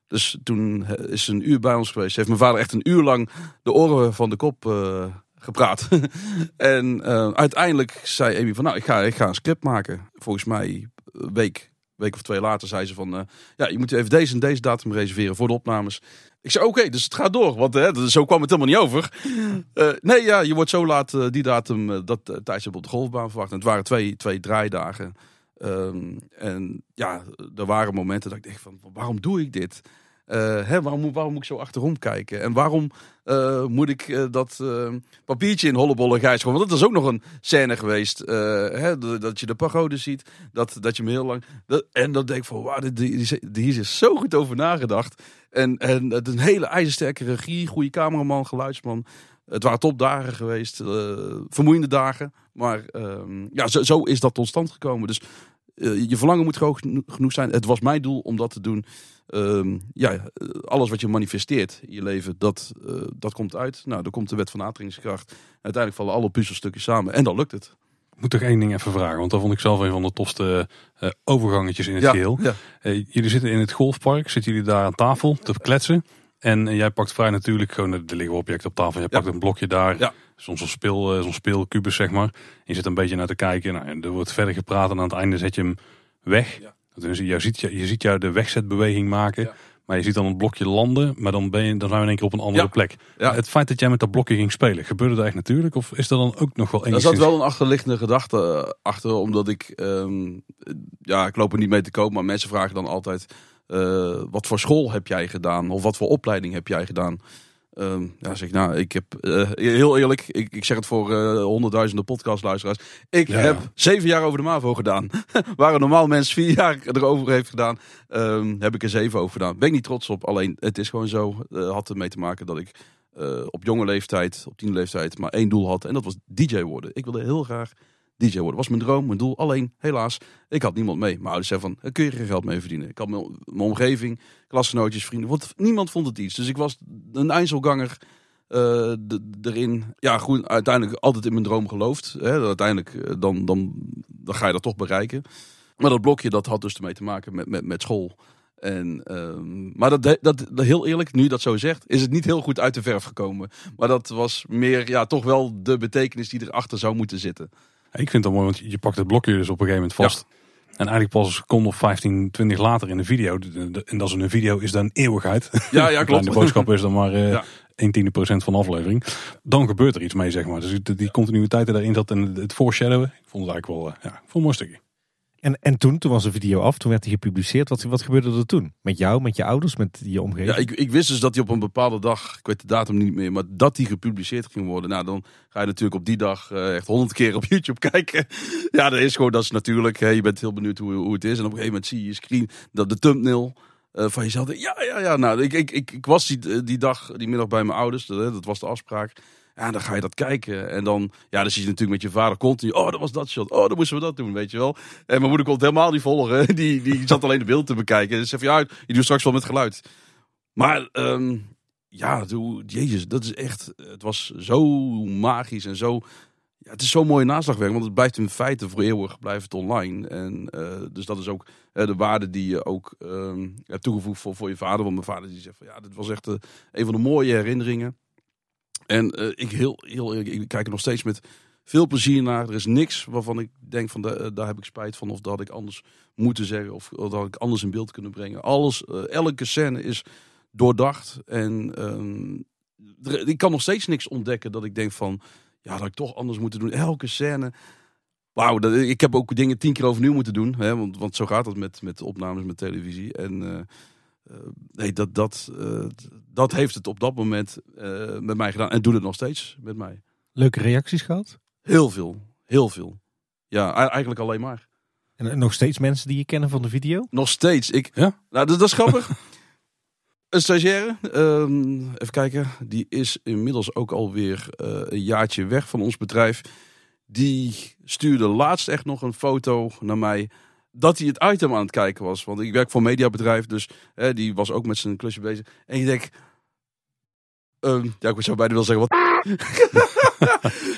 Dus toen is ze een uur bij ons geweest. Heeft mijn vader echt een uur lang de oren van de kop uh, gepraat. en uh, uiteindelijk zei Amy van, nou, ik ga, ik ga een script maken. Volgens mij week, week of twee later zei ze van, uh, ja, je moet even deze en deze datum reserveren voor de opnames. Ik zei, oké, dus het gaat door. Want hè, zo kwam het helemaal niet over. Uh, nee, ja, je wordt zo laat uh, die datum, dat uh, tijdstip op de golfbaan verwacht. En het waren twee, twee draaidagen. Um, en ja, er waren momenten dat ik dacht van, waarom doe ik dit? Hè, waarom, waarom moet ik zo achterom kijken? En waarom moet ik dat papiertje in Hollebolle Gijs Want dat is ook nog een scène geweest. hè, dat je de pagode ziet. Dat, dat je me heel lang... Dat, en dan denk ik van, wauw, hier is zo goed over nagedacht. En, en het een hele ijzersterke regie, goede cameraman, geluidsman. Het waren topdagen geweest, vermoeiende dagen. Maar uh, ja, zo, zo, is dat tot stand gekomen. Dus uh, je verlangen moet hoog genoeg zijn. Het was mijn doel om dat te doen. Uh, ja, alles wat je manifesteert in je leven, dat, uh, dat komt uit. Nou, dan komt de wet van aantrekkingskracht. Uiteindelijk vallen alle puzzelstukjes samen en dan lukt het moet toch één ding even vragen, want dat vond ik zelf een van de tofste uh, overgangetjes in het ja, geheel. Ja. Uh, jullie zitten in het golfpark, zitten jullie daar aan tafel te kletsen. En jij pakt vrij natuurlijk gewoon, er liggen objecten op tafel. Jij pakt een blokje daar, ja. Soms zo'n speel, zo'n speelkubus zeg maar. Je zit een beetje naar te kijken nou, en er wordt verder gepraat en aan het einde zet je hem weg. Dus je ziet, je ziet jou de wegzetbeweging maken. Maar je ziet dan een blokje landen, maar dan, ben je, dan zijn we in één keer op een andere Ja. plek. Ja. Het feit dat jij met dat blokje ging spelen, gebeurde dat echt natuurlijk? Of is er dan ook nog wel Er enigszins... zat wel een achterliggende gedachte eh, achter, omdat ik, ehm, ja, ik loop er niet mee te koop, maar mensen vragen dan altijd, eh, wat voor school heb jij gedaan? Of wat voor opleiding heb jij gedaan? Ehm, ja, zeg ik, nou, ik heb, eh, heel eerlijk, ik, ik zeg het voor eh, honderdduizenden podcastluisteraars. Ik Ja, heb zeven jaar over de MAVO gedaan. Waar een normaal mens vier jaar erover heeft gedaan, ehm, heb ik er zeven over gedaan. Ben ik niet trots op, alleen het is gewoon zo. eh, had ermee te maken dat ik op jonge leeftijd, op tiende leeftijd, maar één doel had. En dat was DJ worden. Ik wilde heel graag DJ worden. was mijn droom, mijn doel. Alleen, helaas, ik had niemand mee. Mijn ouders zeiden van, kun je geen geld mee verdienen. Ik had mijn, omgeving, klasgenootjes, vrienden. Want niemand vond het iets. Dus ik was een Einzelganger eh, erin. Ja, goed, uiteindelijk altijd in mijn droom geloofd. Hè. Uiteindelijk, eh, dan, dan, dan ga je dat toch bereiken. Maar dat blokje, dat had dus ermee te maken met, met, met school. En, ehm, maar dat, dat, heel eerlijk, nu dat zo zegt, is het niet heel goed uit de verf gekomen. Maar dat was meer, ja, toch wel de betekenis die erachter zou moeten zitten. Ik vind het mooi, want je pakt het blokje dus op een gegeven moment vast. En eigenlijk pas een seconde of 15, 20 later in de video. de- de- En dat is een video is dan een eeuwigheid. Ja, ja, klopt. De boodschap is dan maar eh Ja. 1 tiende procent van de aflevering. Dan gebeurt er iets mee, zeg maar. Dus die, continuïteit die daarin zat en het foreshadowen. Ik vond het eigenlijk wel, eh, ja, ik vond het een mooi stukje. En, en toen, toen was de video af, toen werd hij gepubliceerd. Wat, wat gebeurde er toen? Met jou, met je ouders, met je omgeving? Ja, ik, ik wist dus dat hij op een bepaalde dag, ik weet de datum niet meer, maar dat hij gepubliceerd ging worden. Nou, dan ga je natuurlijk op die dag eh, echt honderd keer op YouTube kijken. Ja, dat is gewoon, dat is natuurlijk, hè, je bent heel benieuwd hoe, hoe het is. En op een gegeven moment zie je je screen, dat de thumbnail eh, van jezelf. Ja, ja, ja. Nou, ik, ik, ik, ik was die, die dag, die middag bij mijn ouders, dat, dat was de afspraak. Ja, dan ga je dat kijken. En dan, ja, dan zie je natuurlijk met je vader continu. Oh, dat was dat shot. Oh, dan moesten we dat doen, weet je wel. En mijn moeder kon het helemaal niet volgen. Die, die zat alleen de beeld te bekijken. En ze zei van, ja, je doet straks wel met geluid. Maar ehm, ja, doe, jezus, dat is echt. Het was zo magisch en zo. Ja, het is zo mooi naslagwerk, want het blijft in feite voor eeuwig blijft online. En eh, dus dat is ook eh, de waarde die je ook ehm, hebt toegevoegd voor, voor je vader. Want mijn vader die zegt van ja, dit was echt eh, een van de mooie herinneringen. En eh, ik heel, heel, ik kijk er nog steeds met veel plezier naar. Er is niks waarvan ik denk van da- daar heb ik spijt van. Of dat ik anders moeten zeggen. Of dat ik anders in beeld kunnen brengen. Alles, eh, elke scène is doordacht. En ehm, ik kan nog steeds niks ontdekken dat ik denk van... Ja, dat ik toch anders moeten doen. Elke scène... Dat- ik heb ook dingen tien keer overnieuw moeten doen. Hè, want, want zo gaat het met, met opnames met televisie. En eh, eh, nee, dat, dat, eh, dat heeft het op dat moment eh, met mij gedaan. En doet het nog steeds met mij. Leuke reacties gehad? Heel veel. Heel veel. Ja, eigenlijk alleen maar. En eh, nog steeds mensen die je kennen van de video? Nog steeds. Ik, Ja? Nou, dat, dat is grappig. Een stagiaire, ehm, even kijken, die is inmiddels ook alweer eh een jaartje weg van ons bedrijf. Die stuurde laatst echt nog een foto naar mij dat hij het item aan het kijken was. Want ik werk voor een mediabedrijf, dus hè, die was ook met zijn klusje bezig. En je denkt, ehm, ja, ik zou bijna wel zeggen, wat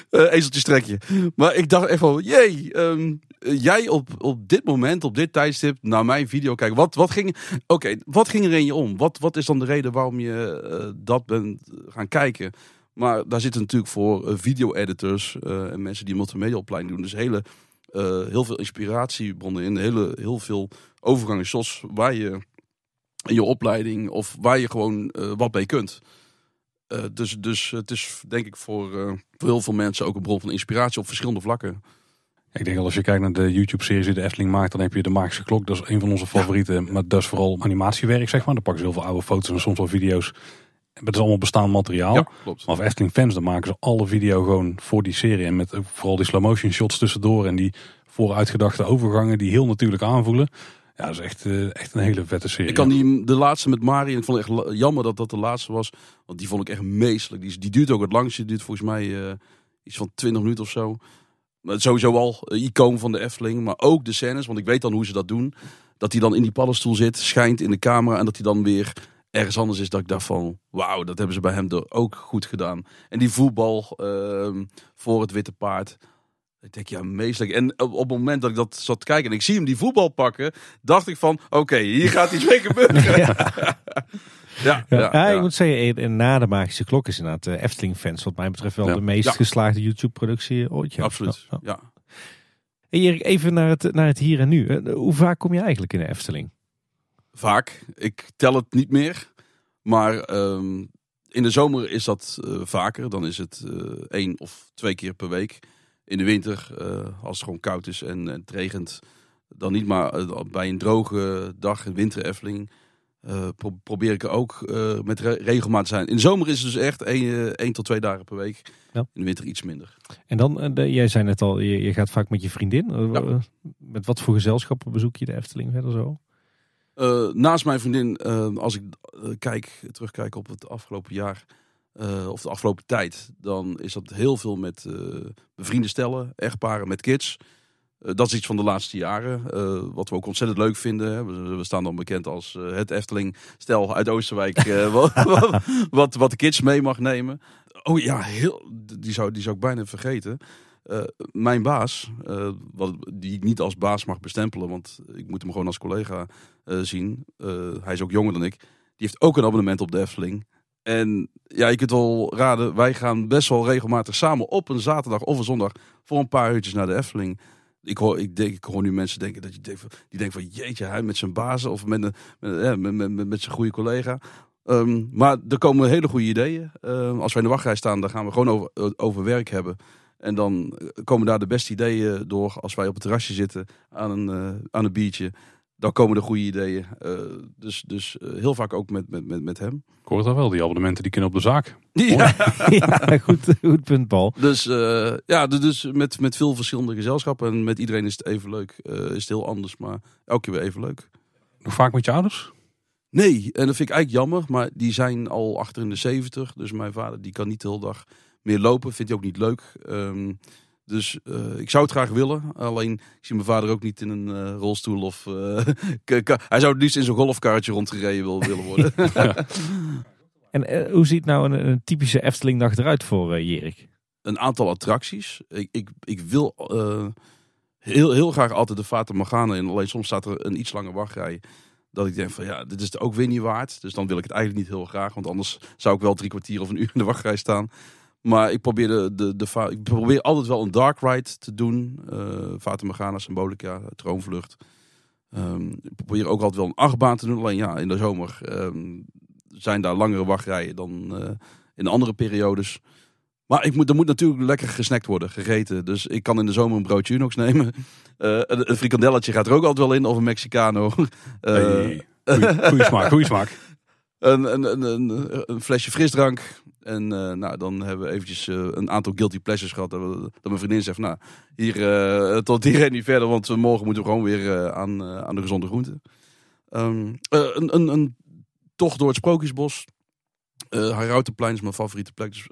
Eh, ezeltje strekje. Maar ik dacht echt van, jee, ehm, eh, jij op, op dit moment, op dit tijdstip, naar mijn video kijken. Wat, wat, ging, oké, wat ging er in je om? Wat, wat is dan de reden waarom je eh, dat bent gaan kijken? Maar daar zitten natuurlijk voor eh, video-editors en mensen die multimedia-opleiding doen. Dus hele, heel veel inspiratiebronnen in. Hele, heel veel overgangen, shots waar je in je opleiding of waar je gewoon eh, wat mee kunt. Eh, dus, dus het is denk ik voor, eh, voor heel veel mensen ook een bron van inspiratie op verschillende vlakken. Ik denk dat als je kijkt naar de YouTube-series die de Efteling maakt, dan heb je de Magische Klok. Dat is een van onze favorieten. Maar dat is vooral animatiewerk, zeg maar. Dan pakken ze heel veel oude foto's en soms wel video's. Het is allemaal bestaand materiaal. Ja, klopt. Maar voor Efteling fans, dan maken ze alle video gewoon voor die serie. En met ook vooral die slow motion shots tussendoor. En die vooruitgedachte overgangen die heel natuurlijk aanvoelen. Ja, dat is echt, eh, echt een hele vette serie. Ik kan die, de laatste met Mari, en ik vond het echt jammer dat dat de laatste was. Want die vond ik echt meestelijk. Die, duurt ook het langste. Die duurt volgens mij eh, iets van 20 minuten of zo. Maar sowieso al icoon van de Efteling. Maar ook de scènes, want ik weet dan hoe ze dat doen. Dat hij dan in die paddenstoel zit, schijnt in de camera. En dat hij dan weer ergens anders is. Dat ik dacht van, wauw, dat hebben ze bij hem ook goed gedaan. En die voetbal ehm, voor het witte paard. Ik denk, ja, meestelijk. En op, op het moment dat ik dat zat te kijken en ik zie hem die voetbal pakken, dacht ik van, oké, hier gaat iets mee gebeuren. ja, ja, Ja, ja, ik moet zeggen, eh, na de Magische Klok is inderdaad de Efteling-fans wat mij betreft wel de meest geslaagde YouTube-productie ooit. Ja. absoluut. Ja. Erik, even naar het, naar het hier en nu. Eh, Hoe vaak kom je eigenlijk in de Efteling? Vaak. Ik tel het niet meer. Maar ehm, in de zomer is dat eh, vaker. Dan is het eh, één of twee keer per week. In de winter, eh, als het gewoon koud is en, en het regent, dan niet. Maar bij een droge dag, een winter Efteling, eh, pro- probeer ik er ook met re- regelmaat te zijn. In de zomer is het dus echt één, één tot twee dagen per week. Ja. In de winter iets minder. En dan, de- jij zei net al, je, je gaat vaak met je vriendin. Ja. Met wat voor gezelschappen bezoek je de Efteling verder zo? Eh, naast mijn vriendin, eh, als ik eh, kijk, terugkijk op het afgelopen jaar eh, of de afgelopen tijd, dan is dat heel veel met bevriende stellen, echtparen met kids. Dat is iets van de laatste jaren, wat we ook ontzettend leuk vinden. We, staan dan bekend als het Efteling stel uit Oosterwijk, wat, wat, wat de kids mee mag nemen. Oh ja, heel, die, zou, die zou ik bijna vergeten. Eh, mijn baas, eh, wat, die ik niet als baas mag bestempelen, want ik moet hem gewoon als collega eh, zien. Hij is ook jonger dan ik. Die heeft ook een abonnement op de Efteling. En ja, je kunt wel raden, wij gaan best wel regelmatig samen op een zaterdag of een zondag voor een paar uurtjes naar de Efteling. Ik hoor, ik, denk, ik hoor nu mensen denken dat je die denken van jeetje, hij met zijn bazen of met, een, met, met, met, met zijn goede collega. Ehm, maar er komen hele goede ideeën. Ehm, als wij in de wachtrij staan, dan gaan we gewoon over, over werk hebben. En dan komen daar de beste ideeën door als wij op het terrasje zitten aan een, eh, aan een biertje. Dan komen er goede ideeën. Eh, dus dus eh, heel vaak ook met, met, met, met hem. Ik hoor het al wel, die abonnementen die kunnen op de zaak. Ja. ja, goed, goed punt, Paul. Dus eh, ja, dus- met, met veel verschillende gezelschappen. En met iedereen is het even leuk. Eh, is het heel anders, maar elke keer weer even leuk. Nog vaak met je ouders? Nee, en dat vind ik eigenlijk jammer. Maar die zijn al achter in de 70. Dus mijn vader die kan niet de hele dag meer lopen. Vindt hij ook niet leuk. Ehm, dus eh, ik zou het graag willen. Alleen ik zie mijn vader ook niet in een eh, rolstoel. Of, eh, hij zou het liefst in zo'n golfkarretje rondgereden wil, willen worden. En hoe ziet nou een, een typische Eftelingdag eruit voor Jerik? een aantal attracties. Ik, ik, ik wil eh, heel, heel graag altijd de Fata Morgana in. Alleen soms staat er een iets lange wachtrij. Dat ik denk van ja, dit is het ook weer niet waard. Dus dan wil ik het eigenlijk niet heel graag. Want anders zou ik wel drie kwartier of een uur in de wachtrij staan. Maar ik probeer, de, de, ik probeer altijd wel een dark ride te doen. eh Fata Morgana, Symbolica, Troonvlucht. Ehm, ik probeer ook altijd wel een achtbaan te doen. Alleen ja, in de zomer ehm, zijn daar langere wachtrijen dan eh, in andere periodes. Maar ik moet, er moet natuurlijk lekker gesnackt worden, gegeten. Dus ik kan in de zomer een broodje Unox nemen. Eh, een, frikandelletje gaat er ook altijd wel in, of een Mexicano. Hey, goeie, goeie smaak, goeie smaak. een, een, een flesje frisdrank. En eh, nou, dan hebben we eventjes eh, een aantal guilty pleasures gehad. Dat, we- dat mijn vriendin zegt, nou, hier, eh, tot hier en niet verder. Want morgen moeten we gewoon weer aan, aan de gezonde groenten. Eh, een, een, een tocht door het Sprookjesbos. Herautenplein is mijn favoriete plek. Dus,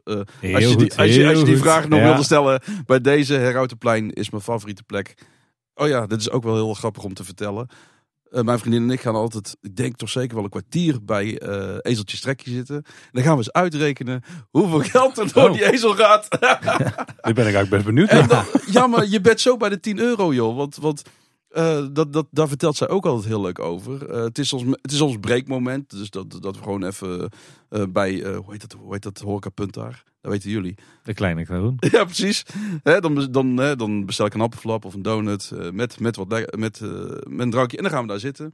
als je die, als je, als je die vraag nog Ja. wilde stellen, bij deze Herautenplein is mijn favoriete plek. Oh ja, dit is ook wel heel grappig om te vertellen. Eh, mijn vriendin en ik gaan altijd, ik denk toch zeker wel een kwartier bij eh Ezeltje Strekje zitten. En dan gaan we eens uitrekenen hoeveel geld er door Oh. die ezel gaat. Daar ben ik eigenlijk best benieuwd En naar. dan, ja, maar je bent zo bij de 10 euro, joh. Want, want eh, dat, dat, daar vertelt zij ook altijd heel leuk over. Eh, het, is ons, het is ons breekmoment. Dus dat, dat we gewoon even eh, bij, hoe heet dat, hoe heet dat horecapunt daar? Dat weten jullie. De kleine Karoen. Ja, precies. Hè, dan, dan, hè, dan bestel ik een appelflap of een donut met, met, wat, met, met een drankje. En dan gaan we daar zitten.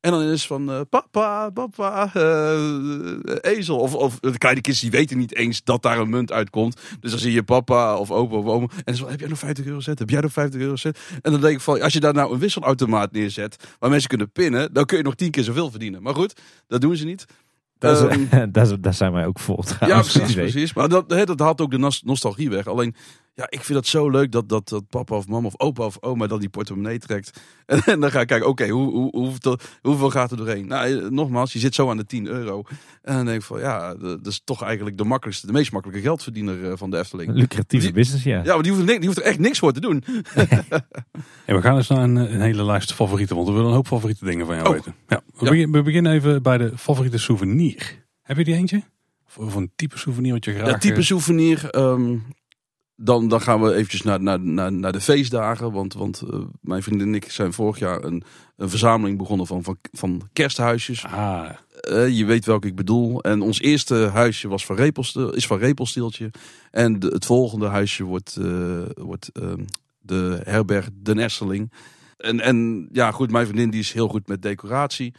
En dan is van eh, papa, papa, eh, ezel. Of, of de kleine kinderen die weten niet eens dat daar een munt uitkomt. Dus dan zie je papa of opa of oma. En dan is van, heb jij nog 50 euro zet? Heb jij nog 50 euro zet? En dan denk ik van, als je daar nou een wisselautomaat neerzet... waar mensen kunnen pinnen, dan kun je nog tien keer zoveel verdienen. Maar goed, dat doen ze niet. Dat Ehm, dat is- daar zijn wij ook voor. ja, precies, precies. Maar dat, hè, dat haalt ook de nos- nostalgie weg. Alleen, ja, ik vind het zo leuk dat, dat, dat papa of mama of opa of oma dan die portemonnee trekt. En, en dan ga ik kijken, oké, hoe, hoe, hoeveel, hoeveel gaat er doorheen? Nou, eh, nogmaals, je zit zo aan de 10 euro. En dan denk ik van, ja, dat is toch eigenlijk de makkelijkste, de meest makkelijke geldverdiener eh, van de Efteling. Lucratieve Die- business, ja. Ja, maar die hoeft, die hoeft er echt niks voor te doen. En we gaan eens naar een, een hele lijst favorieten, want we willen een hoop favoriete dingen van jou Oh. weten. Ja, we, Ja. Begin, we beginnen even bij de favoriete souvenir. Heb je die eentje? Of, of een type souvenir wat je graag... Ja, type eh, souvenir. ehm, dan, dan gaan we eventjes naar, naar, naar, naar de feestdagen. Want, want eh, mijn vriendin en ik zijn vorig jaar een, een verzameling begonnen van, van, van kersthuisjes. Ah, Eh, je weet welke ik bedoel. En ons eerste huisje was van Repelstil, is van Repelstieltje. En de- het volgende huisje wordt, eh, wordt ehm, de herberg De Nesseling. En, en ja, goed, mijn vriendin die is heel goed met decoratie.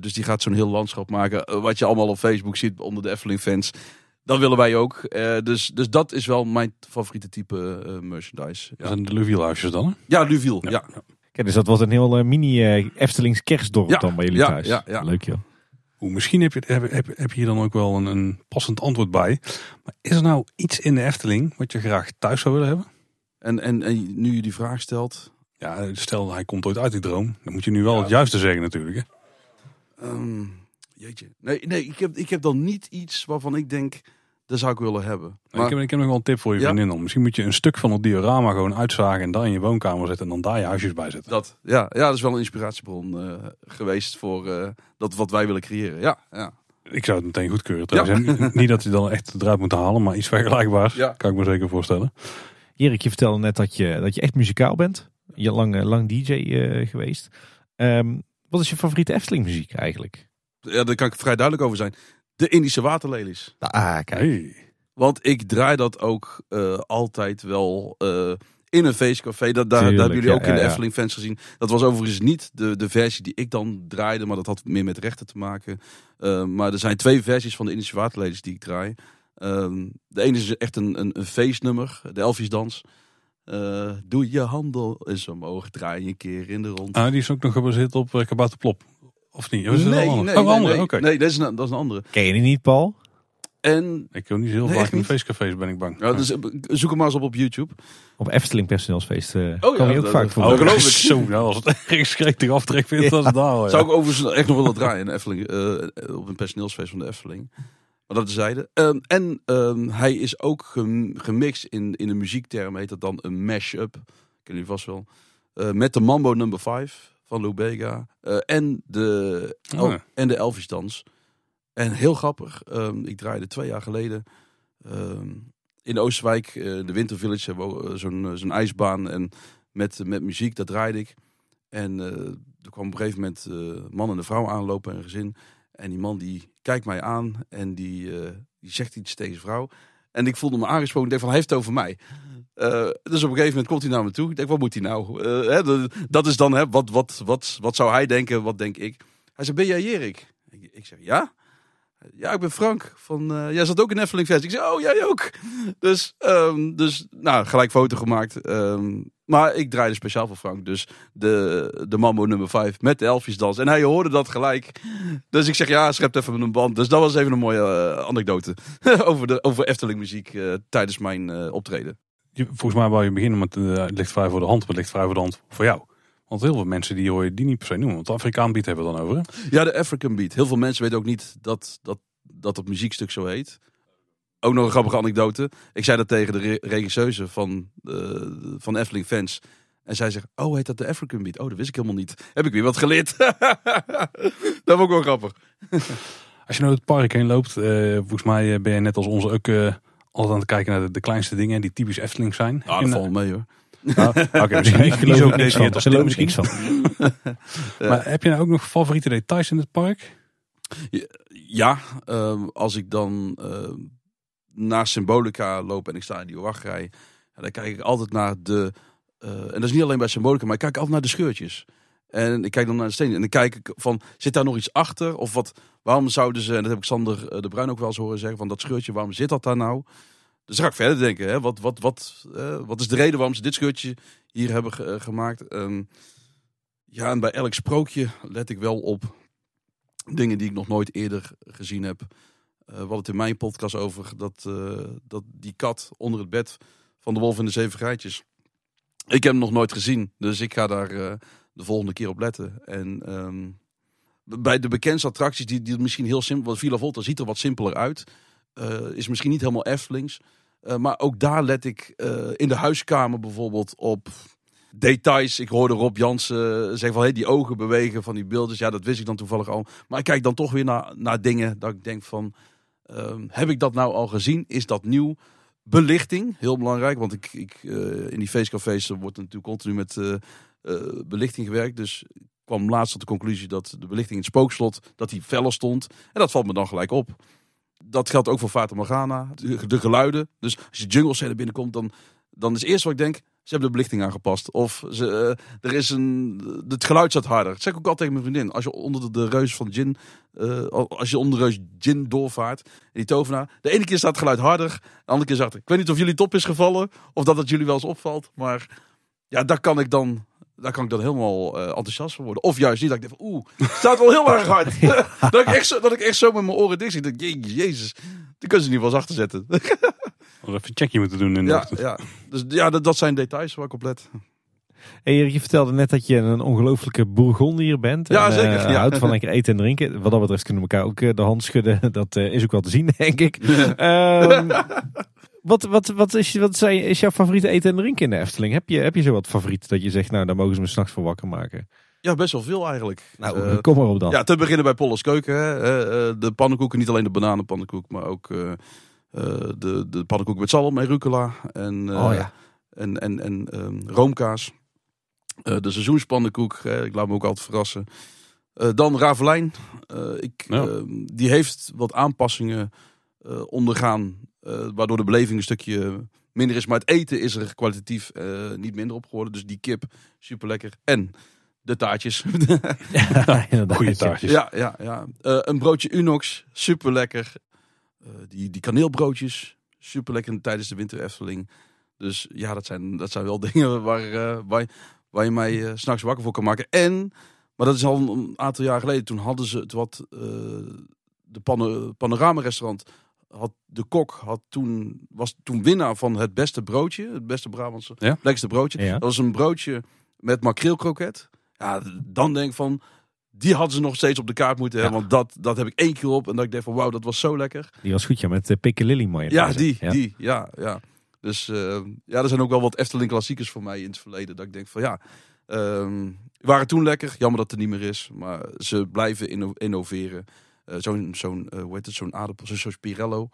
Dus die gaat zo'n heel landschap maken. Wat je allemaal op Facebook ziet onder de Efteling fans. Dat willen wij ook. Eh, dus, dus dat is wel mijn favoriete type eh, merchandise. dat Ja, zijn de Luvielhuisjes dan, hè? ja Luviel. Ja. Kijk, dus dat wordt een heel eh, mini Eftelings kerstdorp Ja, dan bij jullie ja, thuis. ja, ja. Leuk joh. Oeh, misschien heb je, heb, heb, heb je hier dan ook wel een, een passend antwoord bij. Maar is er nou iets in de Efteling wat je graag thuis zou willen hebben? En, en, en nu je die vraag stelt. Ja, stel hij komt ooit uit die droom. Dan moet je nu wel Ja. het juiste zeggen natuurlijk. Hè? Ehm, jeetje. Nee, nee ik, heb, ik heb dan niet iets waarvan ik denk, dat zou ik willen hebben. Maar, ik, heb, ik heb nog wel een tip voor je Ja? vriendin dan. Misschien moet je een stuk van het diorama gewoon uitzagen en daar in je woonkamer zetten en dan daar je huisjes bij zetten. dat, ja, ja, dat is wel een inspiratiebron eh, geweest voor eh, dat wat wij willen creëren. Ja, ja. Ik zou het meteen goedkeuren trouwens. Niet dat hij dan echt eruit moet halen, maar iets vergelijkbaars. Ja. Kan ik me zeker voorstellen. Erik, je vertelde net dat je, dat je echt muzikaal bent. Je lang, eh, lang DJ eh, geweest. Ehm, wat is je favoriete Efteling muziek eigenlijk? ja, daar kan ik vrij duidelijk over zijn. De Indische waterlelies. Ah, kijk. Hey. Want ik draai dat ook eh, altijd wel eh, in een feestcafé. Dat, daar, hebben jullie ja, ook in de ja. Efteling fans gezien. Dat was overigens niet de, de versie die ik dan draaide, maar dat had meer met rechten te maken. Eh, maar er zijn twee versies van de Indische Waterlelies die ik draai. Ehm, de ene is echt een, een, een feestnummer, de Elfjesdans. Eh, doe je handel eens omhoog, draai je een keer in de rond. Ah, die is ook nog gebaseerd op uh, Kabouter Plop. Of niet? Of is het nee, een andere? nee, oh, nee, andere. nee, nee, dat is, een, dat is een andere. Ken je die niet, Paul? En Ik wil niet zo heel Nee, vaak in feestcafés, ben ik bang. ja, dus, eh, zoek hem maar eens op op YouTube. Op Efteling personeelsfeest eh Oh ja, je ook dat- vaak dat- voor. Oh, geloof ik. Zo, nou, als het ergens gretig aftrek vindt, dan is het daar. Zou ik overigens echt nog willen draaien in Efteling, eh, op een personeelsfeest van de Efteling. Maar dat terzijde. Ehm en ehm, hij is ook gem- gemixt in, in de muziekterm, heet dat dan een mashup. Kennen jullie vast wel. Eh, met de Mambo Number 5 van Lou Bega. eh, en, de, Oh en de Elvisdans. En heel grappig, ehm, ik draaide twee jaar geleden ehm, in Oosterwijk, eh, de Winter Village, hebben we eh, zo'n eh, zo'n ijsbaan. En met, met muziek, dat draaide ik. En er kwam op een gegeven moment eh man en een vrouw aanlopen en een gezin. En die man die kijkt mij aan en die, die zegt iets tegen zijn vrouw. En ik voelde me aangesproken. Ik denk van, hij heeft het over mij. Eh, dus op een gegeven moment komt hij naar me toe. Ik denk, wat moet hij nou? Eh, hè, dat is dan, hè, wat, wat, wat, wat zou hij denken? Wat denk ik? Hij zei, ben jij Jerik? Ik, zeg, ja. Ja, ik ben Frank. Van, eh, jij zat ook in Efteling Fest. Ik zeg, oh, jij ook. Dus, ehm, dus nou, gelijk foto gemaakt. Ehm, maar ik draaide speciaal voor Frank. Dus de, de Mambo nummer 5 met de Elfjesdans. En hij hoorde dat gelijk. Dus ik zeg, ja, schep even met een band. Dus dat was even een mooie eh, anekdote. over, de, over Efteling muziek eh, tijdens mijn eh, optreden. Volgens mij wou je beginnen met het ligt vrij voor de hand, maar het ligt vrij voor de hand voor jou. Want heel veel mensen die hoor je die niet per se noemen. Want de Afrikaan beat hebben we dan over. hè? Ja, de African Beat. Heel veel mensen weten ook niet dat dat, dat het muziekstuk zo heet. Ook nog een grappige anekdote. Ik zei dat tegen de re- regisseuse van, eh, van Efteling Fans. En zij zegt, oh heet dat de African Beat? Oh, dat wist ik helemaal niet. Heb ik weer wat geleerd. dat vond ik wel grappig. Als je nou het park heen loopt, eh, volgens mij eh, ben je net als onze ook altijd aan het kijken naar de, de kleinste dingen die typisch Efteling zijn. Ah, dat valt mee hoor. Oké, misschien niet, geloof ik niks van. Maar heb je nou ook nog favoriete details in het park? Ja, ehm, als ik dan naar Symbolica loop en ik sta in die wachtrij. ja, dan kijk ik altijd naar de... eh, en dat is niet alleen bij Symbolica, maar ik kijk altijd naar de scheurtjes. En ik kijk dan naar de stenen. En dan kijk ik van, zit daar nog iets achter? Of wat, waarom zouden ze, en dat heb ik Sander eh, de Bruin ook wel eens horen zeggen, van dat scheurtje, waarom zit dat daar nou? Dus ga ik verder denken, hè? Wat, wat, wat, eh, wat is de reden waarom ze dit scheurtje hier hebben ge- gemaakt? Ehm, ja, en bij elk sprookje let ik wel op dingen die ik nog nooit eerder gezien heb. Eh we hadden het in mijn podcast over dat, eh, dat die kat onder het bed van de wolf in de zeven geitjes. Ik heb hem nog nooit gezien, dus ik ga daar eh, de volgende keer op letten. En ehm, bij de bekendste attracties, die, die misschien heel simpel, Villa Volta ziet er wat simpeler uit, is misschien niet helemaal Eftelings. Maar ook daar let ik in de huiskamer bijvoorbeeld op details. Ik hoorde Rob Jansen zeggen van hey, die ogen bewegen van die beelden. Ja, dat wist ik dan toevallig al. Maar ik kijk dan toch weer naar, naar dingen dat ik denk van... ehm, heb ik dat nou al gezien? Is dat nieuw? Belichting, heel belangrijk. Want ik, ik, eh, in die feestcafés wordt natuurlijk continu met eh, eh, belichting gewerkt. Dus ik kwam laatst tot de conclusie dat de belichting in het spookslot... dat die feller stond. En dat valt me dan gelijk op. Dat geldt ook voor Fata Morgana. De, de geluiden. Dus als je jungle binnenkomt, dan, dan is het eerst wat ik denk... Ze hebben de belichting aangepast. Of ze, eh, er is een, het geluid staat harder. Dat zeg ik ook altijd tegen mijn vriendin. Als je onder de, de reus van Jin, eh, als je onder de reus Jin doorvaart, en die tovenaar. De ene keer staat het geluid harder, de andere keer zachter. Ik weet niet of jullie top is gevallen, of dat het jullie wel eens opvalt. Maar ja, daar kan ik dan, daar kan ik dan helemaal eh, enthousiast van worden. Of juist niet, dat ik denk van, oeh, het staat wel heel erg hard. dat, ik echt zo, dat ik echt zo met mijn oren dicht zit. Dat jezus, die kunnen ze niet wel eens achter Of even een checkje moeten doen in de ja, ochtend. ja. Dus ja, dat, dat zijn details waar ik op let. Hey, Erik, je vertelde net dat je een ongelofelijke bourgondier bent. Ja, en, zeker, eh, ja. houdt van lekker eten en drinken. Wat dat betreft kunnen we elkaar ook eh, de hand schudden. Dat eh, is ook wel te zien, denk ik. Ehm, wat, wat, wat, is, wat zijn, is jouw favoriete eten en drinken in de Efteling? Heb je, heb je zo wat favoriet dat je zegt, nou, daar mogen ze me s'nachts voor wakker maken? Ja, best wel veel eigenlijk. Nou, kom maar op dan. Ja, te beginnen bij Polles Keuken. Hè. De pannenkoeken, niet alleen de bananenpannenkoek, maar ook de, de pannenkoek met zalm en rucola. En, eh, oh ja. en, en, en ehm, roomkaas. Eh, de seizoenspannenkoek, hè, ik laat me ook altijd verrassen. Eh, dan Ravelijn. Eh, ik, Ja. ehm, die heeft wat aanpassingen eh, ondergaan, eh, waardoor de beleving een stukje minder is. Maar het eten is er kwalitatief eh, niet minder op geworden. Dus die kip, super lekker. En de taartjes. ja. Goede taartjes. Ja, ja, ja. Eh, een broodje Unox, super lekker. Die, die kaneelbroodjes, super lekker tijdens de winter Efteling. Dus ja, dat zijn, dat zijn wel dingen waar, eh, waar, je- waar je mij eh, s s'nachts wakker voor kan maken. En, maar dat is al een, aantal jaar geleden, toen hadden ze het wat, eh, de pano panorama restaurant had de kok had toen, was toen winnaar van het beste broodje, het beste Brabantse, Ja. lekkerste broodje. Ja. Dat was een broodje met makreelkroket. Ja, dan denk ik van, die hadden ze nog steeds op de kaart moeten hebben. Want dat, dat heb ik één keer op en dat ik denk van, wauw, dat was zo lekker. Die was goed, ja, met uh, Piccadilly mooi. Ja, die, die, ja, ja. Dus eh, ja, er zijn ook wel wat Efteling klassiekers voor mij in het verleden. Dat ik denk van, ja, ehm, waren toen lekker. Jammer dat het er niet meer is. Maar ze blijven inno- innoveren. Eh, zo'n, zo'n eh, hoe heet het, zo'n aardappel, zo'n Spirello.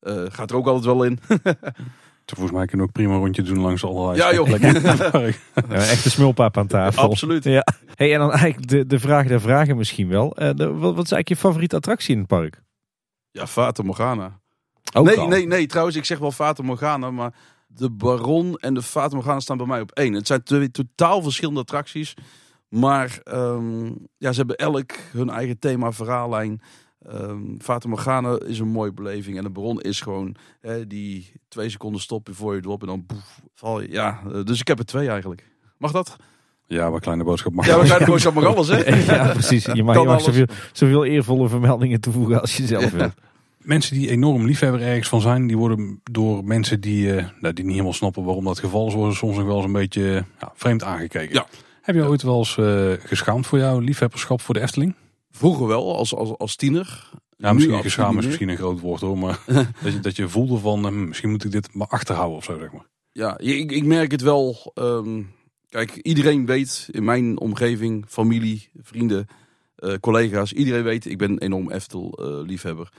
eh, gaat er ook altijd wel in. Volgens mij kunnen we ook prima een rondje doen langs allerlei Ja, joh. plekken park. Ja, echt een smulpaap aan tafel. Absoluut. Ja. Hey, en dan eigenlijk de, de vraag der vragen misschien wel. Eh, de- wat, wat is eigenlijk je favoriete attractie in het park? Ja, Fata Morgana. Ook nee, al. nee, nee, trouwens, ik zeg wel Fata Morgana, maar de Baron en de Fata Morgana staan bij mij op één. Het zijn twee totaal verschillende attracties, maar ehm, ja, ze hebben elk hun eigen thema, verhaallijn. Ehm Fata Morgana is een mooie beleving en de Baron is gewoon hè, die twee seconden stoppen voor je erop en dan boef, val je. Ja, eh, dus ik heb er twee eigenlijk. Mag dat? Ja, maar kleine boodschap mag Ja, zijn de boodschap mag alles, hè? Ja, precies. Je mag, je mag zoveel, zoveel eervolle vermeldingen toevoegen als je zelf Ja. wilt. Mensen die enorm liefhebber ergens van zijn, die worden door mensen die, eh, nou, die niet helemaal snappen waarom dat geval is, worden soms nog wel eens een beetje ja, vreemd aangekeken. Ja. Heb je ooit wel eens eh, geschaamd voor jouw liefhebberschap voor de Efteling? Vroeger wel, als, als, als tiener. Ja, misschien geschaamd is misschien een groot woord hoor, maar dat, je, dat je voelde van eh, misschien moet ik dit maar achterhouden of zo zeg maar. Ja, ik, ik merk het wel. ehm, kijk, iedereen weet in mijn omgeving, familie, vrienden, eh, collega's. Iedereen weet, ik ben een enorm Eftel-liefhebber.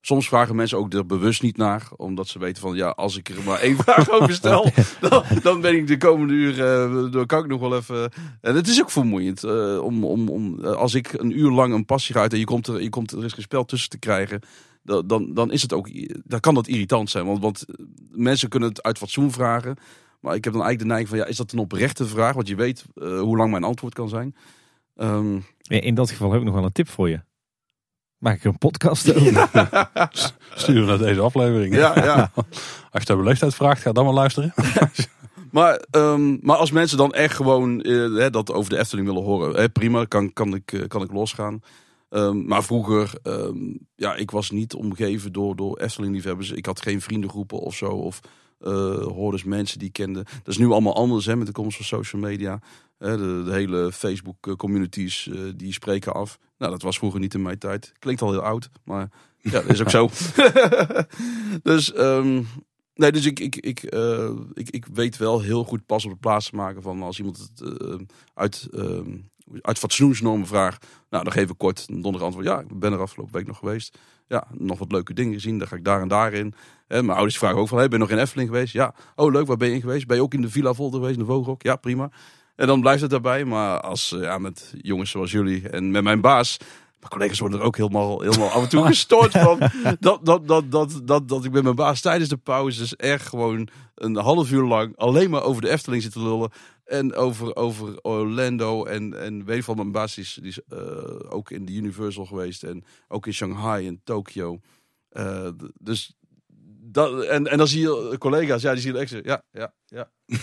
Soms vragen mensen ook er bewust niet naar. Omdat ze weten van, ja, als ik er maar één vraag over stel... dan, dan ben ik de komende uur, dan kan ik nog wel even... En het is ook vermoeiend. eh, om, om, om, eh, als ik een uur lang een passie ga uit en je komt er, je komt, er is geen spel tussen te krijgen... Dan, dan, dan is het ook, dan kan dat irritant zijn. Want, want mensen kunnen het uit fatsoen vragen. Maar ik heb dan eigenlijk de neiging van, ja, is dat een oprechte vraag? Want je weet hoe lang mijn antwoord kan zijn. Ehm, In dat geval heb ik nog wel een tip voor je. Maak ik er een podcast over. Stuur naar deze aflevering. ja, ja. Als je daar beleefdheid vraagt, ga dan maar luisteren. Maar, ehm, maar als mensen dan echt gewoon eh, hè, dat over de Efteling willen horen, hè, prima, kan, kan, ik, eh, kan ik losgaan. Ehm, maar vroeger, ehm, ja, ik was niet omgeven door, door Efteling-liefhebbers. Ik had geen vriendengroepen of zo, of eh eens mensen die ik kende. Dat is nu allemaal anders hè, met de komst van social media. De, hele Facebook-communities, eh, die spreken af. Nou, dat was vroeger niet in mijn tijd. Klinkt al heel oud, maar ja, dat is ook zo. dus, ehm, nee, dus ik, ik, ik, eh, ik, ik weet wel heel goed pas op de plaats te maken van als iemand het eh, uit, uit fatsoensnormen vraagt. Nou, dan geef ik kort een donderdag antwoord. Ja, ik ben er afgelopen week nog geweest. Ja, nog wat leuke dingen gezien. Daar ga ik daar en daar in. En mijn ouders vragen ook van, hey, ben je nog in Efteling geweest? Ja. Oh, leuk, waar ben je in geweest? Ben je ook in de Villa Volta geweest, in de Vogelrok? Ja, prima. En dan blijft het daarbij. Maar als, eh, ja, met jongens zoals jullie en met mijn baas... Mijn collega's worden er ook helemaal, helemaal af en toe gestoord van. Dat, dat, dat, dat, dat, dat ik met mijn baas tijdens de pauzes echt gewoon een half uur lang alleen maar over de Efteling zit te lullen. En over, over Orlando. En, en weet van mijn baas is, die is eh, ook in de Universal geweest. En ook in Shanghai en Tokio. Eh, dus dat, en, en dan zie je collega's, ja, die zien echt ja, ja, ja, ja,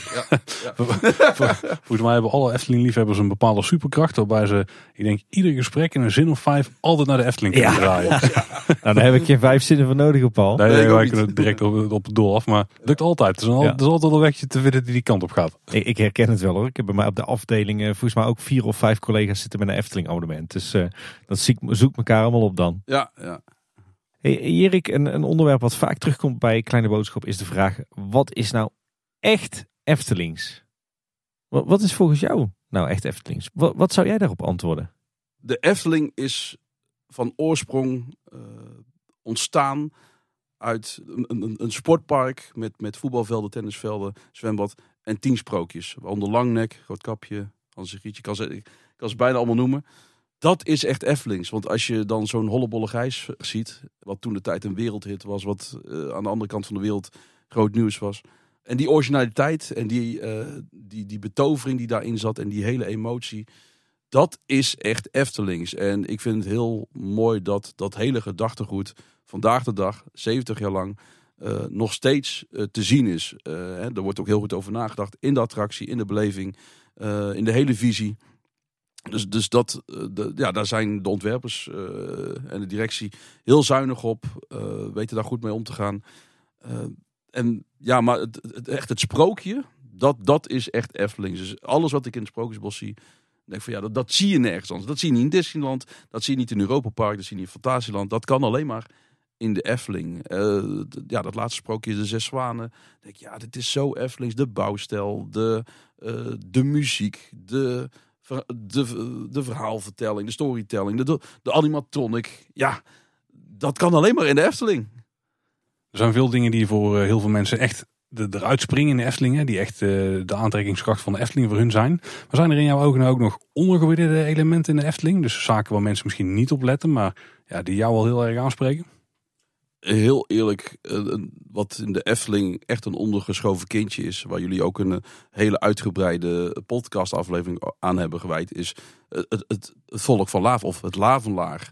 ja. Volgens mij hebben alle Efteling-liefhebbers een bepaalde superkracht. Waarbij ze, ik denk, ieder gesprek in een zin of vijf altijd naar de Efteling kunnen Ja. draaien. nou, daar heb ik geen vijf zinnen voor nodig, Paul. Nee, Nee, wij kunnen direct op, op het doel af. Maar het lukt altijd. Er is, al, Ja. er is altijd een wegje te vinden die die kant op gaat. Ik, ik herken het wel hoor. Ik heb bij mij op de afdeling eh, volgens mij ook vier of vijf collega's zitten met een Efteling abonnement. Dus eh, dat zie ik, zoek elkaar allemaal op dan. ja, ja. Erik, een, een onderwerp wat vaak terugkomt bij Kleine Boodschap is de vraag: wat is nou echt Eftelings? Wat, wat is volgens jou nou echt Eftelings? Wat, wat zou jij daarop antwoorden? de Efteling is van oorsprong eh, ontstaan uit een, een, sportpark met, met voetbalvelden, tennisvelden, zwembad en tien sprookjes. Waaronder Langnek, Roodkapje, Hans Grietje, kan ze, ik kan ze bijna allemaal noemen. Dat is echt Eftelings. Want als je dan zo'n hollebolle gijs ziet, wat toen de tijd een wereldhit was, wat eh, aan de andere kant van de wereld groot nieuws was. En die originaliteit en die, eh, die, die betovering die daarin zat en die hele emotie, dat is echt Eftelings. En ik vind het heel mooi dat dat hele gedachtegoed vandaag de dag, 70 jaar lang, eh, nog steeds te zien is. Eh, hè, er wordt ook heel goed over nagedacht in de attractie, in de beleving, in de hele visie. Dus, dus dat, eh, ja, daar zijn de ontwerpers eh, en de directie heel zuinig op, eh, weten daar goed mee om te gaan. En ja, maar het, echt het sprookje, dat, dat is echt Eftelings. Dus alles wat ik in het Sprookjesbos zie, denk van ja, dat, dat zie je nergens anders. Dat zie je niet in Disneyland, dat zie je niet in Europa Park, dat zie je niet in Fantasieland. Dat kan alleen maar in de Efteling. Ja, dat laatste sprookje, de Zes Zwanen. Denk ja, dit is zo Eftelings. De bouwstijl, de, de muziek, de, de, de verhaalvertelling, de storytelling, de, de, animatronic. Ja, dat kan alleen maar in de Efteling. Er zijn veel dingen die voor eh, heel veel mensen echt eruit springen in de Efteling. hè, Die echt eh, de aantrekkingskracht van de Efteling voor hun zijn. Maar zijn er in jouw ogen nou ook nog ondergewaardeerde elementen in de Efteling? Dus zaken waar mensen misschien niet op letten, maar ja, die jou wel heel erg aanspreken? Heel eerlijk, eh, wat in de Efteling echt een ondergeschoven kindje is, waar jullie ook een eh, hele uitgebreide podcastaflevering aan hebben gewijd, is het, het, het, het volk van Laaf of het Lavenlaar.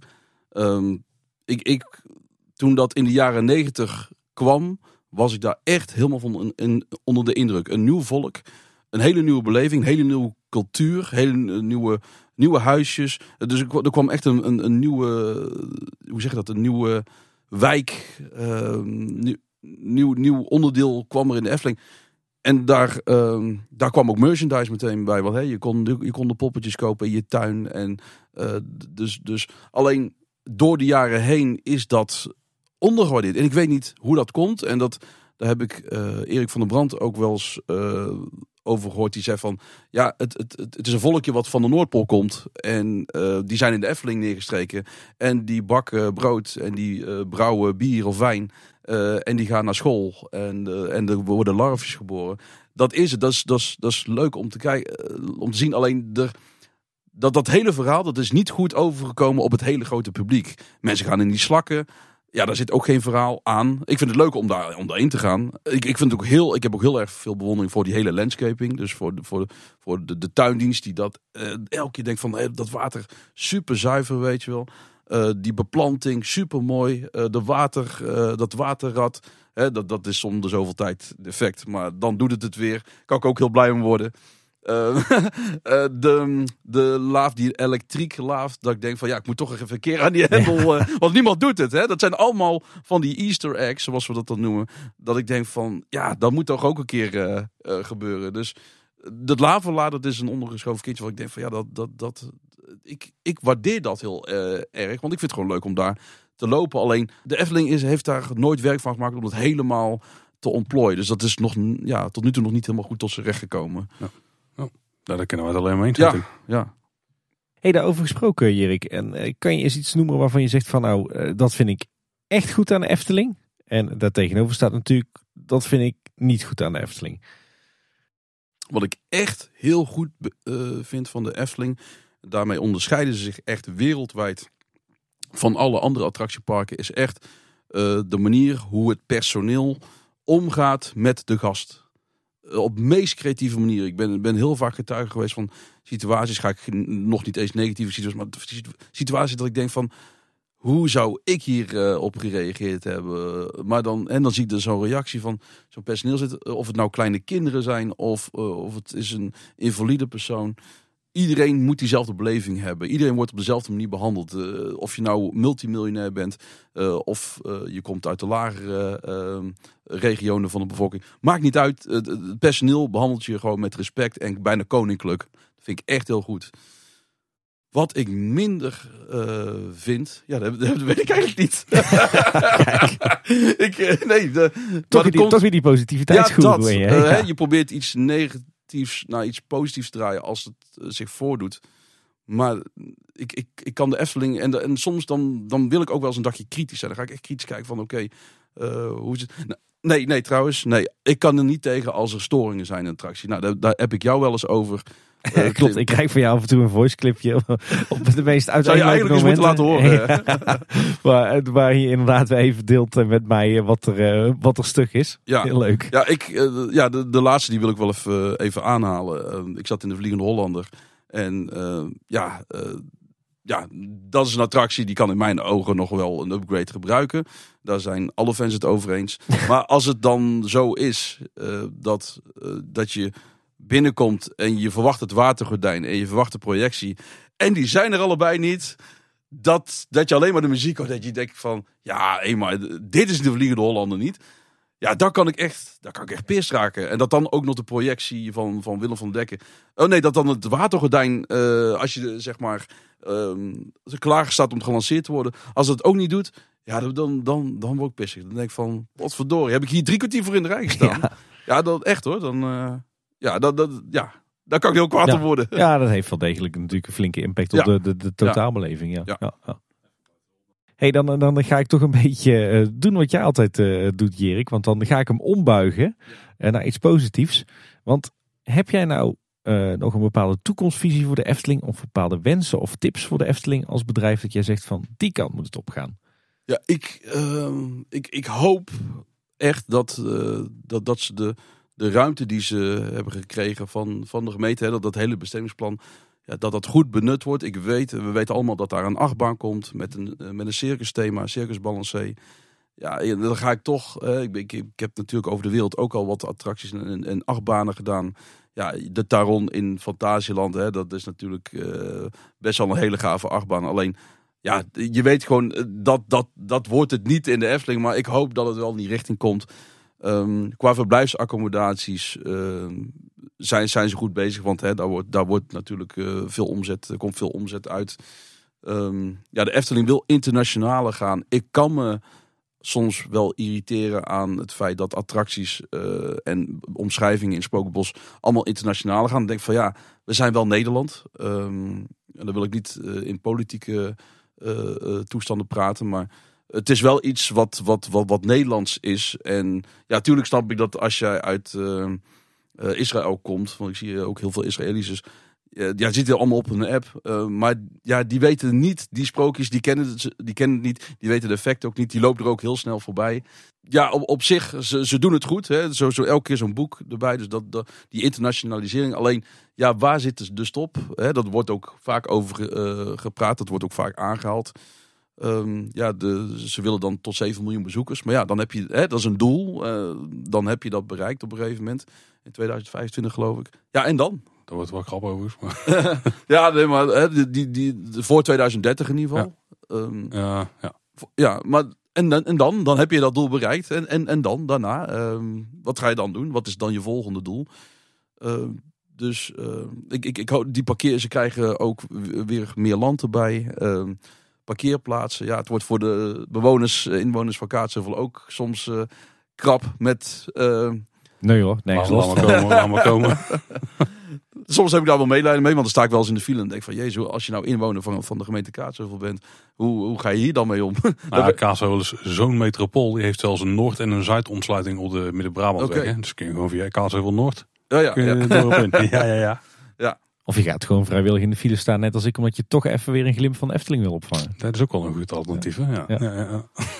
Ehm, ik, ik, toen dat in de jaren negentig kwam, was ik daar echt helemaal van onder de indruk. Een nieuw volk, een hele nieuwe beleving, een hele nieuwe cultuur, hele nieuwe, nieuwe huisjes. Dus er kwam echt een, een, een nieuwe, hoe zeg je dat, een nieuwe wijk, ehm, nieuw, nieuw, nieuw onderdeel kwam er in de Efteling. En daar, ehm, daar kwam ook merchandise meteen bij. Want hè, je, kon, je kon de poppetjes kopen in je tuin. En, eh, dus, dus alleen door de jaren heen is dat ondergewaardeerd. En ik weet niet hoe dat komt. En dat, daar heb ik eh, Erik van der Brand ook wel eens eh, over gehoord. Die zei van, ja, het, het, het, is een volkje wat van de Noordpool komt. En eh, die zijn in de Efteling neergestreken. En die bakken brood en die eh, brouwen bier of wijn. Eh, en die gaan naar school. En, en er worden larfjes geboren. Dat is het. Dat is, dat is, dat is leuk om te kijken, om te zien. Alleen er, dat, dat hele verhaal, dat is niet goed overgekomen op het hele grote publiek. Mensen gaan in die slakken. Ja, daar zit ook geen verhaal aan. Ik vind het leuk om daar om te gaan. Ik, ik vind het ook heel, ik heb ook heel erg veel bewondering voor die hele landscaping. Dus voor de, voor voor de, de tuindienst die dat eh, elke keer denkt van eh, dat water super zuiver, weet je wel. Eh, die beplanting super mooi. de water, dat waterrad. Hè, dat, dat is om de zoveel tijd defect. Maar dan doet het het weer. Kan ik ook heel blij om worden. Eh, eh, de, de laaf, die elektriek laaf, dat ik denk van ja, ik moet toch even een keer aan die hendel. eh, want niemand doet het. Hè? Dat zijn allemaal van die Easter eggs, zoals we dat dan noemen. Dat ik denk van ja, dat moet toch ook een keer eh, gebeuren. Dus dat lavelaar, dat is een ondergeschoven kindje. Wat ik denk van ja, dat, dat, dat, ik, ik waardeer dat heel erg. Want ik vind het gewoon leuk om daar te lopen. Alleen de Efteling is, heeft daar nooit werk van gemaakt om het helemaal te ontplooien. Dus dat is nog, ja, tot nu toe nog niet helemaal goed tot zijn recht gekomen. Nou, daar kunnen we het alleen maar eens Ja. Ja. Hey, daarover gesproken, Jirik. En eh, kan je eens iets noemen waarvan je zegt van nou, eh, dat vind ik echt goed aan de Efteling. En daartegenover staat natuurlijk, dat vind ik niet goed aan de Efteling. Wat ik echt heel goed eh, vind van de Efteling. Daarmee onderscheiden ze zich echt wereldwijd van alle andere attractieparken. Is echt eh, de manier hoe het personeel omgaat met de gast. Eh, op de meest creatieve manier. Ik ben, ben heel vaak getuige geweest van situaties. Ga ik nog niet eens negatieve situaties. Maar situ- situaties dat ik denk van. Hoe zou ik hier eh, op gereageerd hebben? Maar dan, en dan zie ik er zo'n reactie van zo'n personeel zit. Of het nou kleine kinderen zijn of, eh, of het is een invalide persoon. Iedereen moet diezelfde beleving hebben. Iedereen wordt op dezelfde manier behandeld. Eh, of je nou multimiljonair bent eh, of eh, je komt uit de lagere regionen van de bevolking. Maakt niet uit. Het, personeel behandelt je gewoon met respect en bijna koninklijk. Dat vind ik echt heel goed. Wat ik minder vind, ja, dat, dat weet ik eigenlijk niet. ik, nee, de, Toch, weer die, komt- toch weer die positiviteitsgoed. ja, dat. je, hè? je probeert iets negatiefs naar iets positiefs draaien als het eh, zich voordoet. Maar ik, ik, ik kan de Efteling... En, en soms dan, dan wil ik ook wel eens een dagje kritisch zijn. Dan ga ik echt kritisch kijken van oké, eh, hoe is het... Nee, nee, trouwens. Nee, ik kan er niet tegen als er storingen zijn in een attractie. Nou, daar heb ik jou wel eens over. Eh, Klopt, ik krijg van jou af en toe een voice clipje op de meest Zou je eigenlijk eens moeten laten horen. Ja, waar, waar je inderdaad even deelt eh, met mij eh, wat er, eh, wat er stuk is. Ja. Heel leuk. Ja, ik, eh, ja de, de laatste die wil ik wel even, eh, even aanhalen. Eh, ik zat in de Vliegende Hollander. En eh, ja, eh, ja, dat is een attractie die kan in mijn ogen nog wel een upgrade gebruiken. Daar zijn alle fans het over eens. maar als het dan zo is eh, dat, eh, dat je binnenkomt en je verwacht het watergordijn en je verwacht de projectie. En die zijn er allebei niet. Dat, dat je alleen maar de muziek hoort. Dat je denkt van, ja, maar dit is de Vliegende Hollander niet. Ja, daar kan ik echt, daar kan ik echt pist raken. En dat dan ook nog de projectie van, van Willem van Dekken. Oh nee, dat dan het watergordijn, eh, als je zeg maar ehm, klaar staat om gelanceerd te worden. Als het ook niet doet, ja, dan, dan, dan, dan word ik pissig. Dan denk ik van, wat verdorie, heb ik hier drie kwartier voor in de rij gestaan? Ja, Ja. dat echt hoor. Dan, eh, ja, dat, dat, ja, daar kan ik heel kwaad Ja. op worden. Ja, dat heeft wel degelijk natuurlijk een flinke impact op de, de, de totaalbeleving. Ja. Ja. Hey, dan, dan ga ik toch een beetje eh, doen wat jij altijd eh, doet, Jerik. Want dan ga ik hem ombuigen eh, naar iets positiefs. Want heb jij nou eh, nog een bepaalde toekomstvisie voor de Efteling? Of bepaalde wensen of tips voor de Efteling als bedrijf dat jij zegt van die kant moet het opgaan? Ja, ik, ehm, ik, ik hoop echt dat, eh, dat, dat ze de, de ruimte die ze hebben gekregen van, van de gemeente, hè, dat dat hele bestemmingsplan, ja, dat dat goed benut wordt. Ik weet, we weten allemaal dat daar een achtbaan komt met een, eh, met een circus thema, circus balancé. Ja, dan ga ik toch. ik, ik, heb natuurlijk over de wereld ook al wat attracties en achtbanen gedaan. Ja, de Taron in Fantasieland, hè, dat is natuurlijk eh, best wel een hele gave achtbaan. Alleen, ja, je weet gewoon, eh, dat, dat, dat wordt het niet in de Efteling. Maar ik hoop dat het wel in die richting komt. Ehm, qua verblijfsaccommodaties ehm, zijn, zijn ze goed bezig. Want hè, daar, wordt, daar wordt natuurlijk eh, veel omzet, komt veel omzet uit. Ehm, ja, de Efteling wil internationaler gaan. Ik kan me soms wel irriteren aan het feit dat attracties eh, en omschrijvingen in Spookbos allemaal internationaler gaan. Dan denk ik van ja, we zijn wel Nederland. En dan wil ik niet eh, in politieke toestanden praten, maar het is wel iets wat, wat, wat, wat Nederlands is. En ja, natuurlijk snap ik dat als jij uit eh, eh, Israël komt, want ik zie ook heel veel Israëli's, dus ja, zitten allemaal op een app. eh, maar ja, die weten niet, die sprookjes, die kennen, het, die kennen het niet. Die weten de effect ook niet. Die lopen er ook heel snel voorbij. Ja, op, op zich, ze, ze doen het goed. Hè. Zo, zo elke keer zo'n boek erbij. Dus dat, dat, die internationalisering. Alleen, ja, waar zit de- stop? Hè, dat wordt ook vaak over eh, gepraat. Dat wordt ook vaak aangehaald. Ehm, ja, de, ze willen dan tot 7 miljoen bezoekers. Maar ja, dan heb je, hè, dat is een doel. eh, dan heb je dat bereikt op een gegeven moment. In 2025 geloof ik. Ja, en dan? Dat wordt wel grappig overigens. Maar, Ja, nee, maar hè, die, die, die, voor 2030 in ieder geval. Ehm, ja, ja. ja, maar en, dan- en dan? Dan heb je dat doel bereikt. En, en, en dan, daarna? Ehm, wat ga je dan doen? Wat is dan je volgende doel? Dus ik, ik, ik hoop, die parkeer, ze krijgen ook weer meer land erbij. Parkeerplaatsen. Ja, het wordt voor de bewoners, eh, inwoners van Kaatsheuvel ook soms eh, krap met... ehm, Nee hoor, Laat maar komen, laat maar komen. Soms heb ik daar wel medelijden mee, want dan sta ik wel eens in de file en denk van, jezus, als je nou inwoner van, van de gemeente Kaatsheuvel bent, hoe, hoe ga je hier dan mee om? Nou, ja, Kaatsheuvel is zo'n metropool. Die heeft zelfs een Noord- en een Zuid-ontsluiting op de Midden-Brabantweg. Hè. Dus kun je gewoon via Kaatsheuvel Noord. ja, ja. Ja, ja, ja. Of je gaat gewoon vrijwillig in de file staan, net als ik, omdat je toch even weer een glimp van de Efteling wil opvangen. Dat is ook wel een goed alternatief. hè. Ja. Ja. Ja. Ja, ja.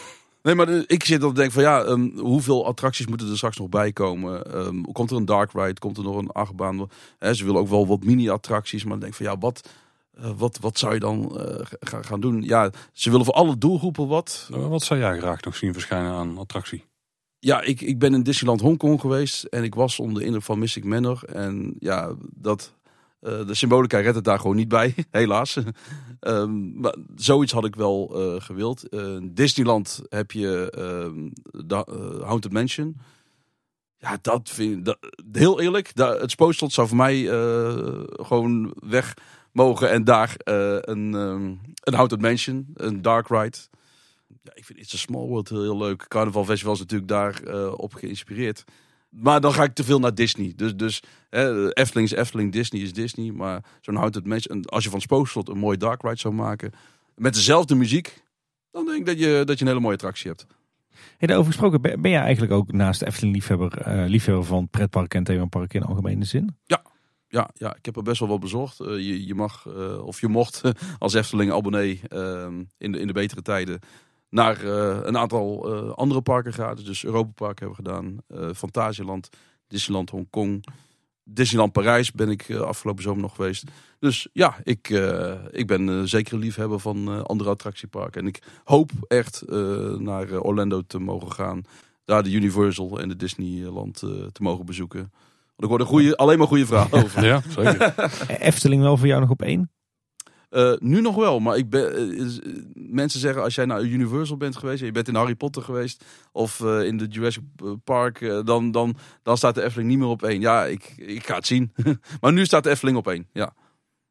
Nee, maar ik zit dan te denken van ja, ehm, hoeveel attracties moeten er straks nog bij komen? Ehm, komt er een dark ride? Komt er nog een achtbaan? Hè, ze willen ook wel wat mini-attracties, maar dan denk ik van ja, wat, eh, wat, wat zou je dan eh, ga- gaan doen? Ja, ze willen voor alle doelgroepen wat. Wat zou jij graag nog zien verschijnen aan attractie? Ja, ik, ik ben in Disneyland Hongkong geweest en ik was onder de indruk van Mystic Manor. En ja, dat, eh, de symbolica redt het daar gewoon niet bij, helaas. Ehm, maar zoiets had ik wel eh, gewild. In Disneyland heb je ehm de, eh, Haunted Mansion. Ja, dat vind ik, dat, heel eerlijk, het spookslot zou voor mij gewoon weg mogen. En daar een, ehm, een Haunted Mansion, een Dark Ride. Ja, ik vind It's a Small World heel, heel leuk. Carnival Festival is natuurlijk daar eh, op geïnspireerd. Maar dan ga ik te veel naar Disney. Dus, dus hè, Efteling is Efteling, Disney is Disney. Maar zo'n Haunted Mansion, en als je van Spookslot een mooi Dark Ride zou maken... met dezelfde muziek, dan denk ik dat je, dat je een hele mooie attractie hebt. Hey, daarover gesproken, ben, ben jij eigenlijk ook naast de Efteling liefhebber, eh, liefhebber van pretparken en themaparken in algemene zin? Ja, ja, ik heb er best wel wat bezocht. Eh, je, je mag, eh, of je mocht als Efteling abonnee ehm, in, de, in de betere tijden naar eh, een aantal eh, andere parken gaan. Dus Europa Park hebben we gedaan, eh Fantasieland, Disneyland Hongkong, Disneyland Parijs ben ik afgelopen zomer nog geweest. Dus ja, ik, eh, ik ben zeker een liefhebber van eh, andere attractieparken. En ik hoop echt eh, naar Orlando te mogen gaan. Daar de Universal en de Disneyland eh, te mogen bezoeken. Want ik hoor een goede, alleen maar goede verhalen over. Ja, zeker. Efteling wel voor jou nog op één? Eh, nu nog wel, maar ik ben, eh, eh, mensen zeggen als jij naar Universal bent geweest, en je bent in Harry Potter geweest of in de Jurassic Park, dan, dan, dan staat de Efteling niet meer op één. Ja, ik, ik ga het zien. maar nu staat de Efteling op één. Ja.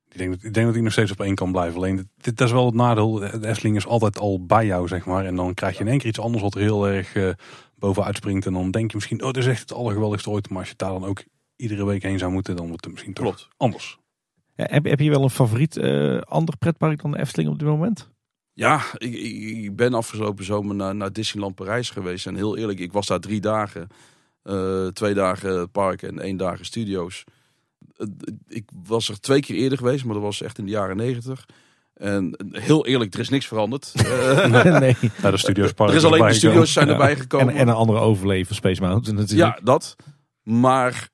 Ik denk, dat, ik denk dat ik nog steeds op één kan blijven. Alleen, dit, dit dat is wel het nadeel. De Efteling is altijd al bij jou, zeg maar. En dan krijg je in één keer iets anders wat er heel erg bovenuit springt. En dan denk je misschien, oh, dit is echt het allergeweldigste ooit. Maar als je daar dan ook iedere week heen zou moeten, dan wordt het misschien toch Klopt. anders. Ja, heb, heb je wel een favoriet eh, ander pretpark dan de Efteling op dit moment? Ja, ik, ik, ben afgelopen zomer naar, naar Disneyland Parijs geweest. En heel eerlijk, ik was daar drie dagen. Eh, twee dagen park en één dagen studio's. Eh, Ik was er twee keer eerder geweest, maar dat was echt in de jaren negentig. En heel eerlijk, er is niks veranderd. Nee. Ja, de studio's er is alleen de studio's zijn erbij En, gekomen. en een andere overleven, Space Mountain natuurlijk. Ja, dat. Maar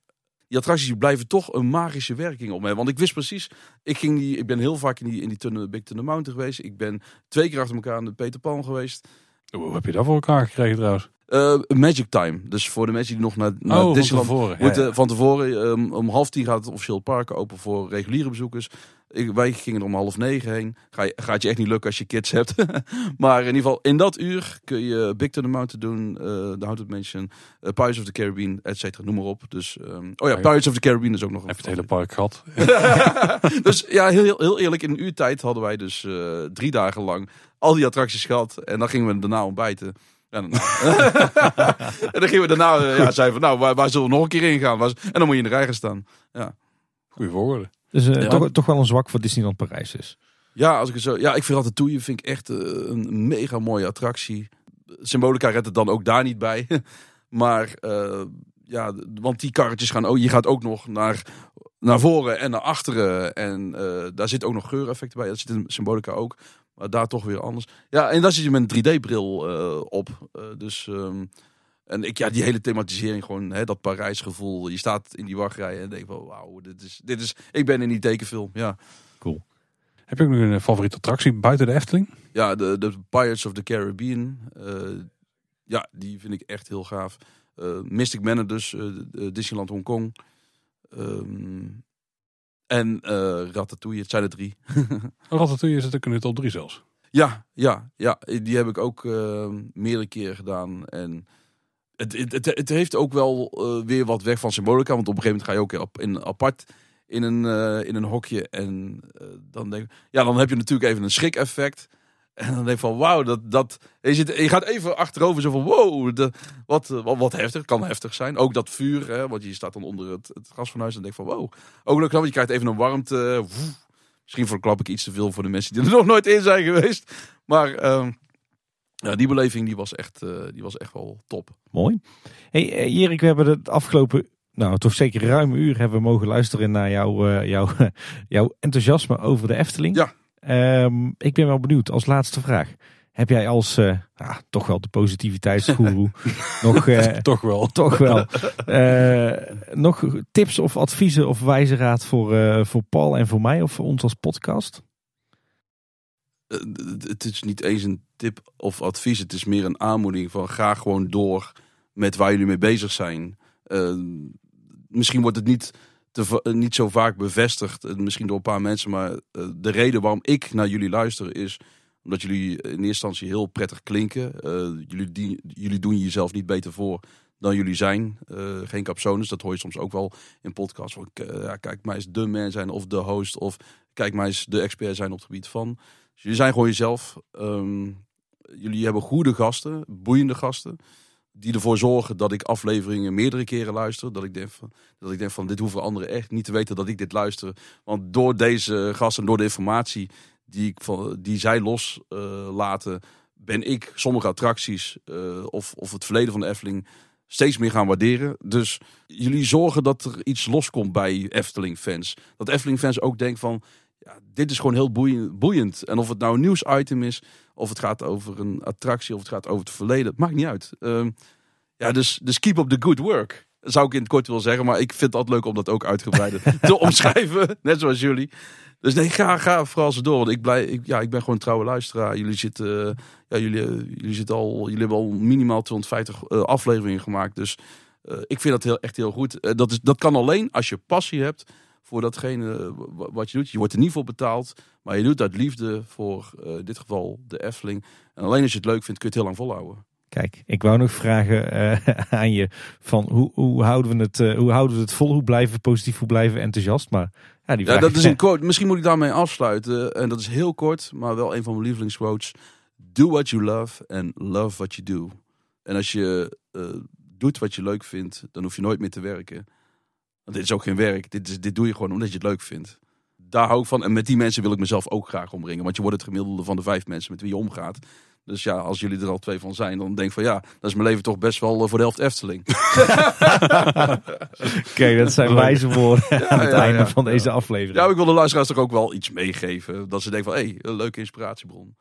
die attracties blijven toch een magische werking op mij. Want ik wist precies, ik, ging die, ik ben heel vaak in die, in die tunnel, Big Thunder Mountain geweest. Ik ben twee keer achter elkaar aan de Peter Pan geweest. Hoe heb je dat voor elkaar gekregen trouwens? Eh, Magic Time. Dus voor de mensen die nog naar, naar oh, van Disneyland tevoren. Ja, moeten. ja. Van tevoren, um, om half tien gaat het officieel park open voor reguliere bezoekers. Ik, wij gingen er om half negen heen. Ga je, gaat je echt niet lukken als je kids hebt. maar in ieder geval, in dat uur kun je Big Thunder Mountain doen, eh de Haunted Mansion, eh, Pirates of the Caribbean, et cetera, noem maar op. Dus, ehm, oh ja, Ja. Pirates of the Caribbean is ook nog een Heb je het hele park gehad? dus ja, heel, heel, heel eerlijk, in een uur tijd hadden wij dus eh, drie dagen lang al die attracties gehad. En dan gingen we daarna ontbijten. Ja, dan, en dan gingen we daarna, ja, zeiden van nou, waar, waar zullen we nog een keer in gaan? En dan moet je in de rij gaan staan. Goeie volgorde. Dus eh, Ja. toch, toch wel een zwak voor Disneyland Parijs dus. Ja, als ik het zo, ja, ik vind Ratatouille vind ik echt eh, een mega mooie attractie. Symbolica redt het dan ook daar niet bij. maar eh, ja, want die karretjes gaan, oh, je gaat ook nog naar, naar voren en naar achteren. En daar zit ook nog geureffecten bij. Dat zit in Symbolica ook. Maar daar toch weer anders. Ja, en daar zit je met een 3D-bril eh, op. Dus, ehm, en ik, ja, die hele thematisering, gewoon hè, dat Parijs-gevoel. Je staat in die wachtrij en denkt van, wauw, dit is, dit is, ik ben in die tekenfilm. Ja. Heb je ook nog een favoriete attractie buiten de Efteling? Ja, de, de Pirates of the Caribbean. eh, ja, die vind ik echt heel gaaf. Eh, Mystic Manor dus, eh, Disneyland Hongkong. Ehm en eh Ratatouille, het zijn er drie. Ratatouille zit ook in de top 3 zelfs. Ja, ja, ja, die heb ik ook eh, meerdere keren gedaan. En het, het, heeft ook wel eh, weer wat weg van symbolica. Want op een gegeven moment ga je ook in, apart in een, eh, in een hokje. En eh, dan, denk, ja, dan heb je natuurlijk even een schrik-effect. En dan denk je van, wauw, dat, dat, je, zit, je gaat even achterover zo van, wow, wat, wat, heftig, kan heftig zijn. Ook dat vuur, hè, want je staat dan onder het, het gasfornuis en denk van, wow. Ook leuk, want je krijgt even een warmte. Misschien verklap ik iets te veel voor de mensen die er nog nooit in zijn geweest. Maar ehm, ja, die beleving die was, echt, eh, die was echt wel top. Mooi. Hey, eh, Erik, we hebben het afgelopen, nou toch zeker ruim een uur hebben we mogen luisteren naar jouw, eh, jouw, jouw enthousiasme over de Efteling. Ja. Ehm, ik ben wel benieuwd, als laatste vraag. Heb jij als, eh, ah, toch wel de positiviteitsgoeroe, nog, eh, Toch wel. toch wel, eh, nog tips of adviezen of wijze raad voor, eh, voor Paul en voor mij of voor ons als podcast? Eh, het- is niet eens een tip of advies. Het is meer een aanmoediging van ga gewoon door met waar jullie mee bezig zijn. Eh, misschien wordt het niet, te, eh, niet zo vaak bevestigd. Misschien door een paar mensen. Maar de reden waarom ik naar jullie luister is omdat jullie in eerste instantie heel prettig klinken. Jullie, die, jullie doen jezelf niet beter voor dan jullie zijn. Geen capsones, dat hoor je soms ook wel in podcasts. Ja, kijk, mij eens de man zijn of de host. Of kijk, mij eens de expert zijn op het gebied van. Dus jullie zijn gewoon jezelf. Ehm, jullie hebben goede gasten, boeiende gasten. Die ervoor zorgen dat ik afleveringen meerdere keren luister. Dat ik denk van, dat ik denk van dit hoeven anderen echt niet te weten dat ik dit luister. Want door deze gasten, door de informatie die, ik van, die zij loslaten, laten, ben ik sommige attracties eh, of, of het verleden van de Efteling steeds meer gaan waarderen. Dus jullie zorgen dat er iets loskomt bij Efteling-fans. Dat Efteling-fans ook denken van, ja, dit is gewoon heel boeiend, boeiend. En of het nou een nieuwsitem is, of het gaat over een attractie, of het gaat over het verleden, het maakt niet uit. Ehm, ja, dus, dus keep up the good work. Zou ik in het kort willen zeggen, maar ik vind het altijd leuk om dat ook uitgebreider te omschrijven. Net zoals jullie. Dus nee, ga, ga vooral zo door. Want ik, blij, ik, ja, ik ben gewoon een trouwe luisteraar. Jullie zitten, eh, ja, jullie, eh, jullie, zitten al, jullie hebben al minimaal 250 eh, afleveringen gemaakt. Dus ik vind dat heel, echt heel goed. Dat, is, dat kan alleen als je passie hebt voor datgene wa- wat je doet. Je wordt er niet voor betaald, maar je doet uit liefde voor eh, in dit geval de Efteling. En alleen als je het leuk vindt, kun je het heel lang volhouden. Kijk, ik wou nog vragen eh, aan je van hoe, hoe, houden we het, eh, hoe houden we het vol? Hoe blijven we positief? Hoe blijven we enthousiast? Maar ja, die Ja, dat is een quote. Misschien moet ik daarmee afsluiten. En dat is heel kort, maar wel een van mijn lievelingsquotes. Do what you love and love what you do. En als je eh, doet wat je leuk vindt, dan hoef je nooit meer te werken. Want dit is ook geen werk. Dit, is, dit doe je gewoon omdat je het leuk vindt. Daar hou ik van. En met die mensen wil ik mezelf ook graag omringen. Want je wordt het gemiddelde van de vijf mensen met wie je omgaat. Dus ja, als jullie er al twee van zijn, dan denk ik van ja, dat is mijn leven toch best wel eh, voor de helft Efteling. Oké, dat zijn wijze woorden aan het ja, einde ja. van deze aflevering. Ja, ik wil de luisteraars toch ook wel iets meegeven. Dat ze denken van hé, hey, een leuke inspiratiebron.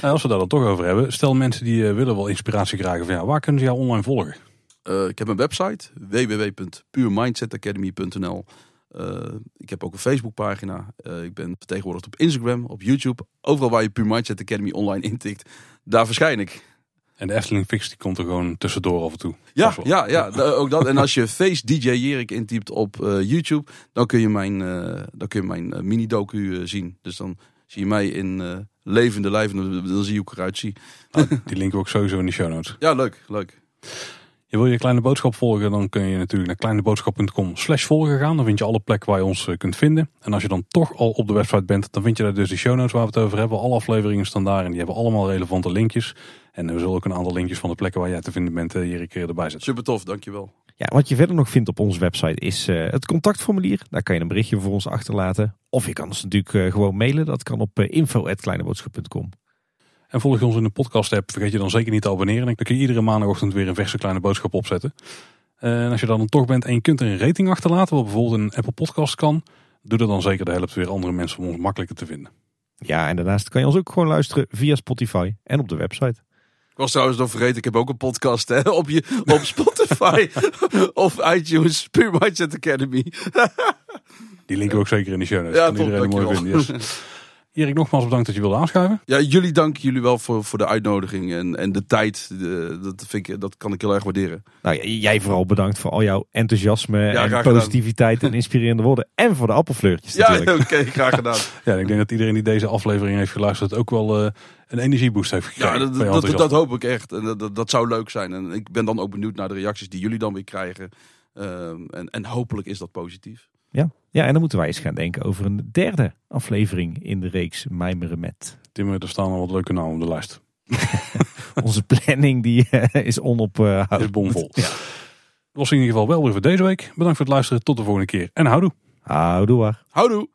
En als we daar dan toch over hebben, stel mensen die eh, willen wel inspiratie krijgen van ja, waar kunnen ze jou online volgen? Eh, ik heb een website, www.puremindsetacademy.nl. Eh, ik heb ook een Facebookpagina. Eh ik ben vertegenwoordigd op Instagram, op YouTube. Overal waar je Pure Mindset Academy online intikt, daar verschijn ik. En de Efteling Fix die komt er gewoon tussendoor af en toe. Ja, ja, ja, ook dat. En als je Face DJ Jerik intypt op YouTube, dan kun je mijn, dan kun je mijn mini-docu zien. Dus dan zie je mij in levende lijf en dan, zie je hoe ik eruit zie. Nou, die linken we ook sowieso in de show notes. Ja, leuk, leuk. Je wil je kleine boodschap volgen, dan kun je natuurlijk naar kleineboodschap.com slash volgen gaan. Dan vind je alle plekken waar je ons eh, kunt vinden. En als je dan toch al op de website bent, dan vind je daar dus de show notes waar we het over hebben. Alle afleveringen staan daar en die hebben allemaal relevante linkjes. En we zullen ook een aantal linkjes van de plekken waar jij te vinden bent eh, hier een keer erbij zetten. Super tof, dankjewel. Ja, wat je verder nog vindt op onze website is eh, het contactformulier. Daar kan je een berichtje voor ons achterlaten. Of je kan ons natuurlijk eh, gewoon mailen. Dat kan op uh, info.kleineboodschap.com. En volg je ons in de podcast app, vergeet je dan zeker niet te abonneren. Dan kun je iedere maandagochtend weer een verse kleine boodschap opzetten. Eh, En als je dan, dan toch bent en je kunt er een rating achterlaten, wat bijvoorbeeld een Apple Podcast kan, doe dat dan zeker. Dat helpt weer andere mensen om ons makkelijker te vinden. Ja, en daarnaast kan je ons ook gewoon luisteren via Spotify en op de website. Ik was trouwens nog vergeten, ik heb ook een podcast hè, op, je, op Spotify of iTunes, Pure Mindset Academy. Die linken we ook zeker in de show notes. Ja, kan iedereen mooi dankjewel. vinden. Yes. Erik, nogmaals bedankt dat je wilde aanschuiven. Ja, jullie dank jullie wel voor, voor de uitnodiging en, en de tijd. De- dat, vind ik, dat kan ik heel erg waarderen. Nou, ja, jij vooral bedankt voor al jouw enthousiasme en gedaan. positiviteit en inspirerende woorden. En voor de appelfleurtjes Ja, oké, graag gedaan. Ja, ik denk dat iedereen die deze aflevering heeft geluisterd ook wel eh, een energieboost heeft gekregen. Ja, dat, dat, hoop ik echt. En dat, dat, dat zou leuk zijn. En ik ben dan ook benieuwd naar de reacties die jullie dan weer krijgen. Ehm, en, en hopelijk is dat positief. Ja. Ja, en dan moeten wij eens gaan denken over een derde aflevering in de reeks Mijmeren met. Tim, er staan al wat leuke namen op de lijst. Onze planning die eh, is onophoudelijk. Is bomvol. Ja. Dat was in ieder geval wel weer voor deze week. Bedankt voor het luisteren. Tot de volgende keer. En houdoe. Houdoe. Houdoe!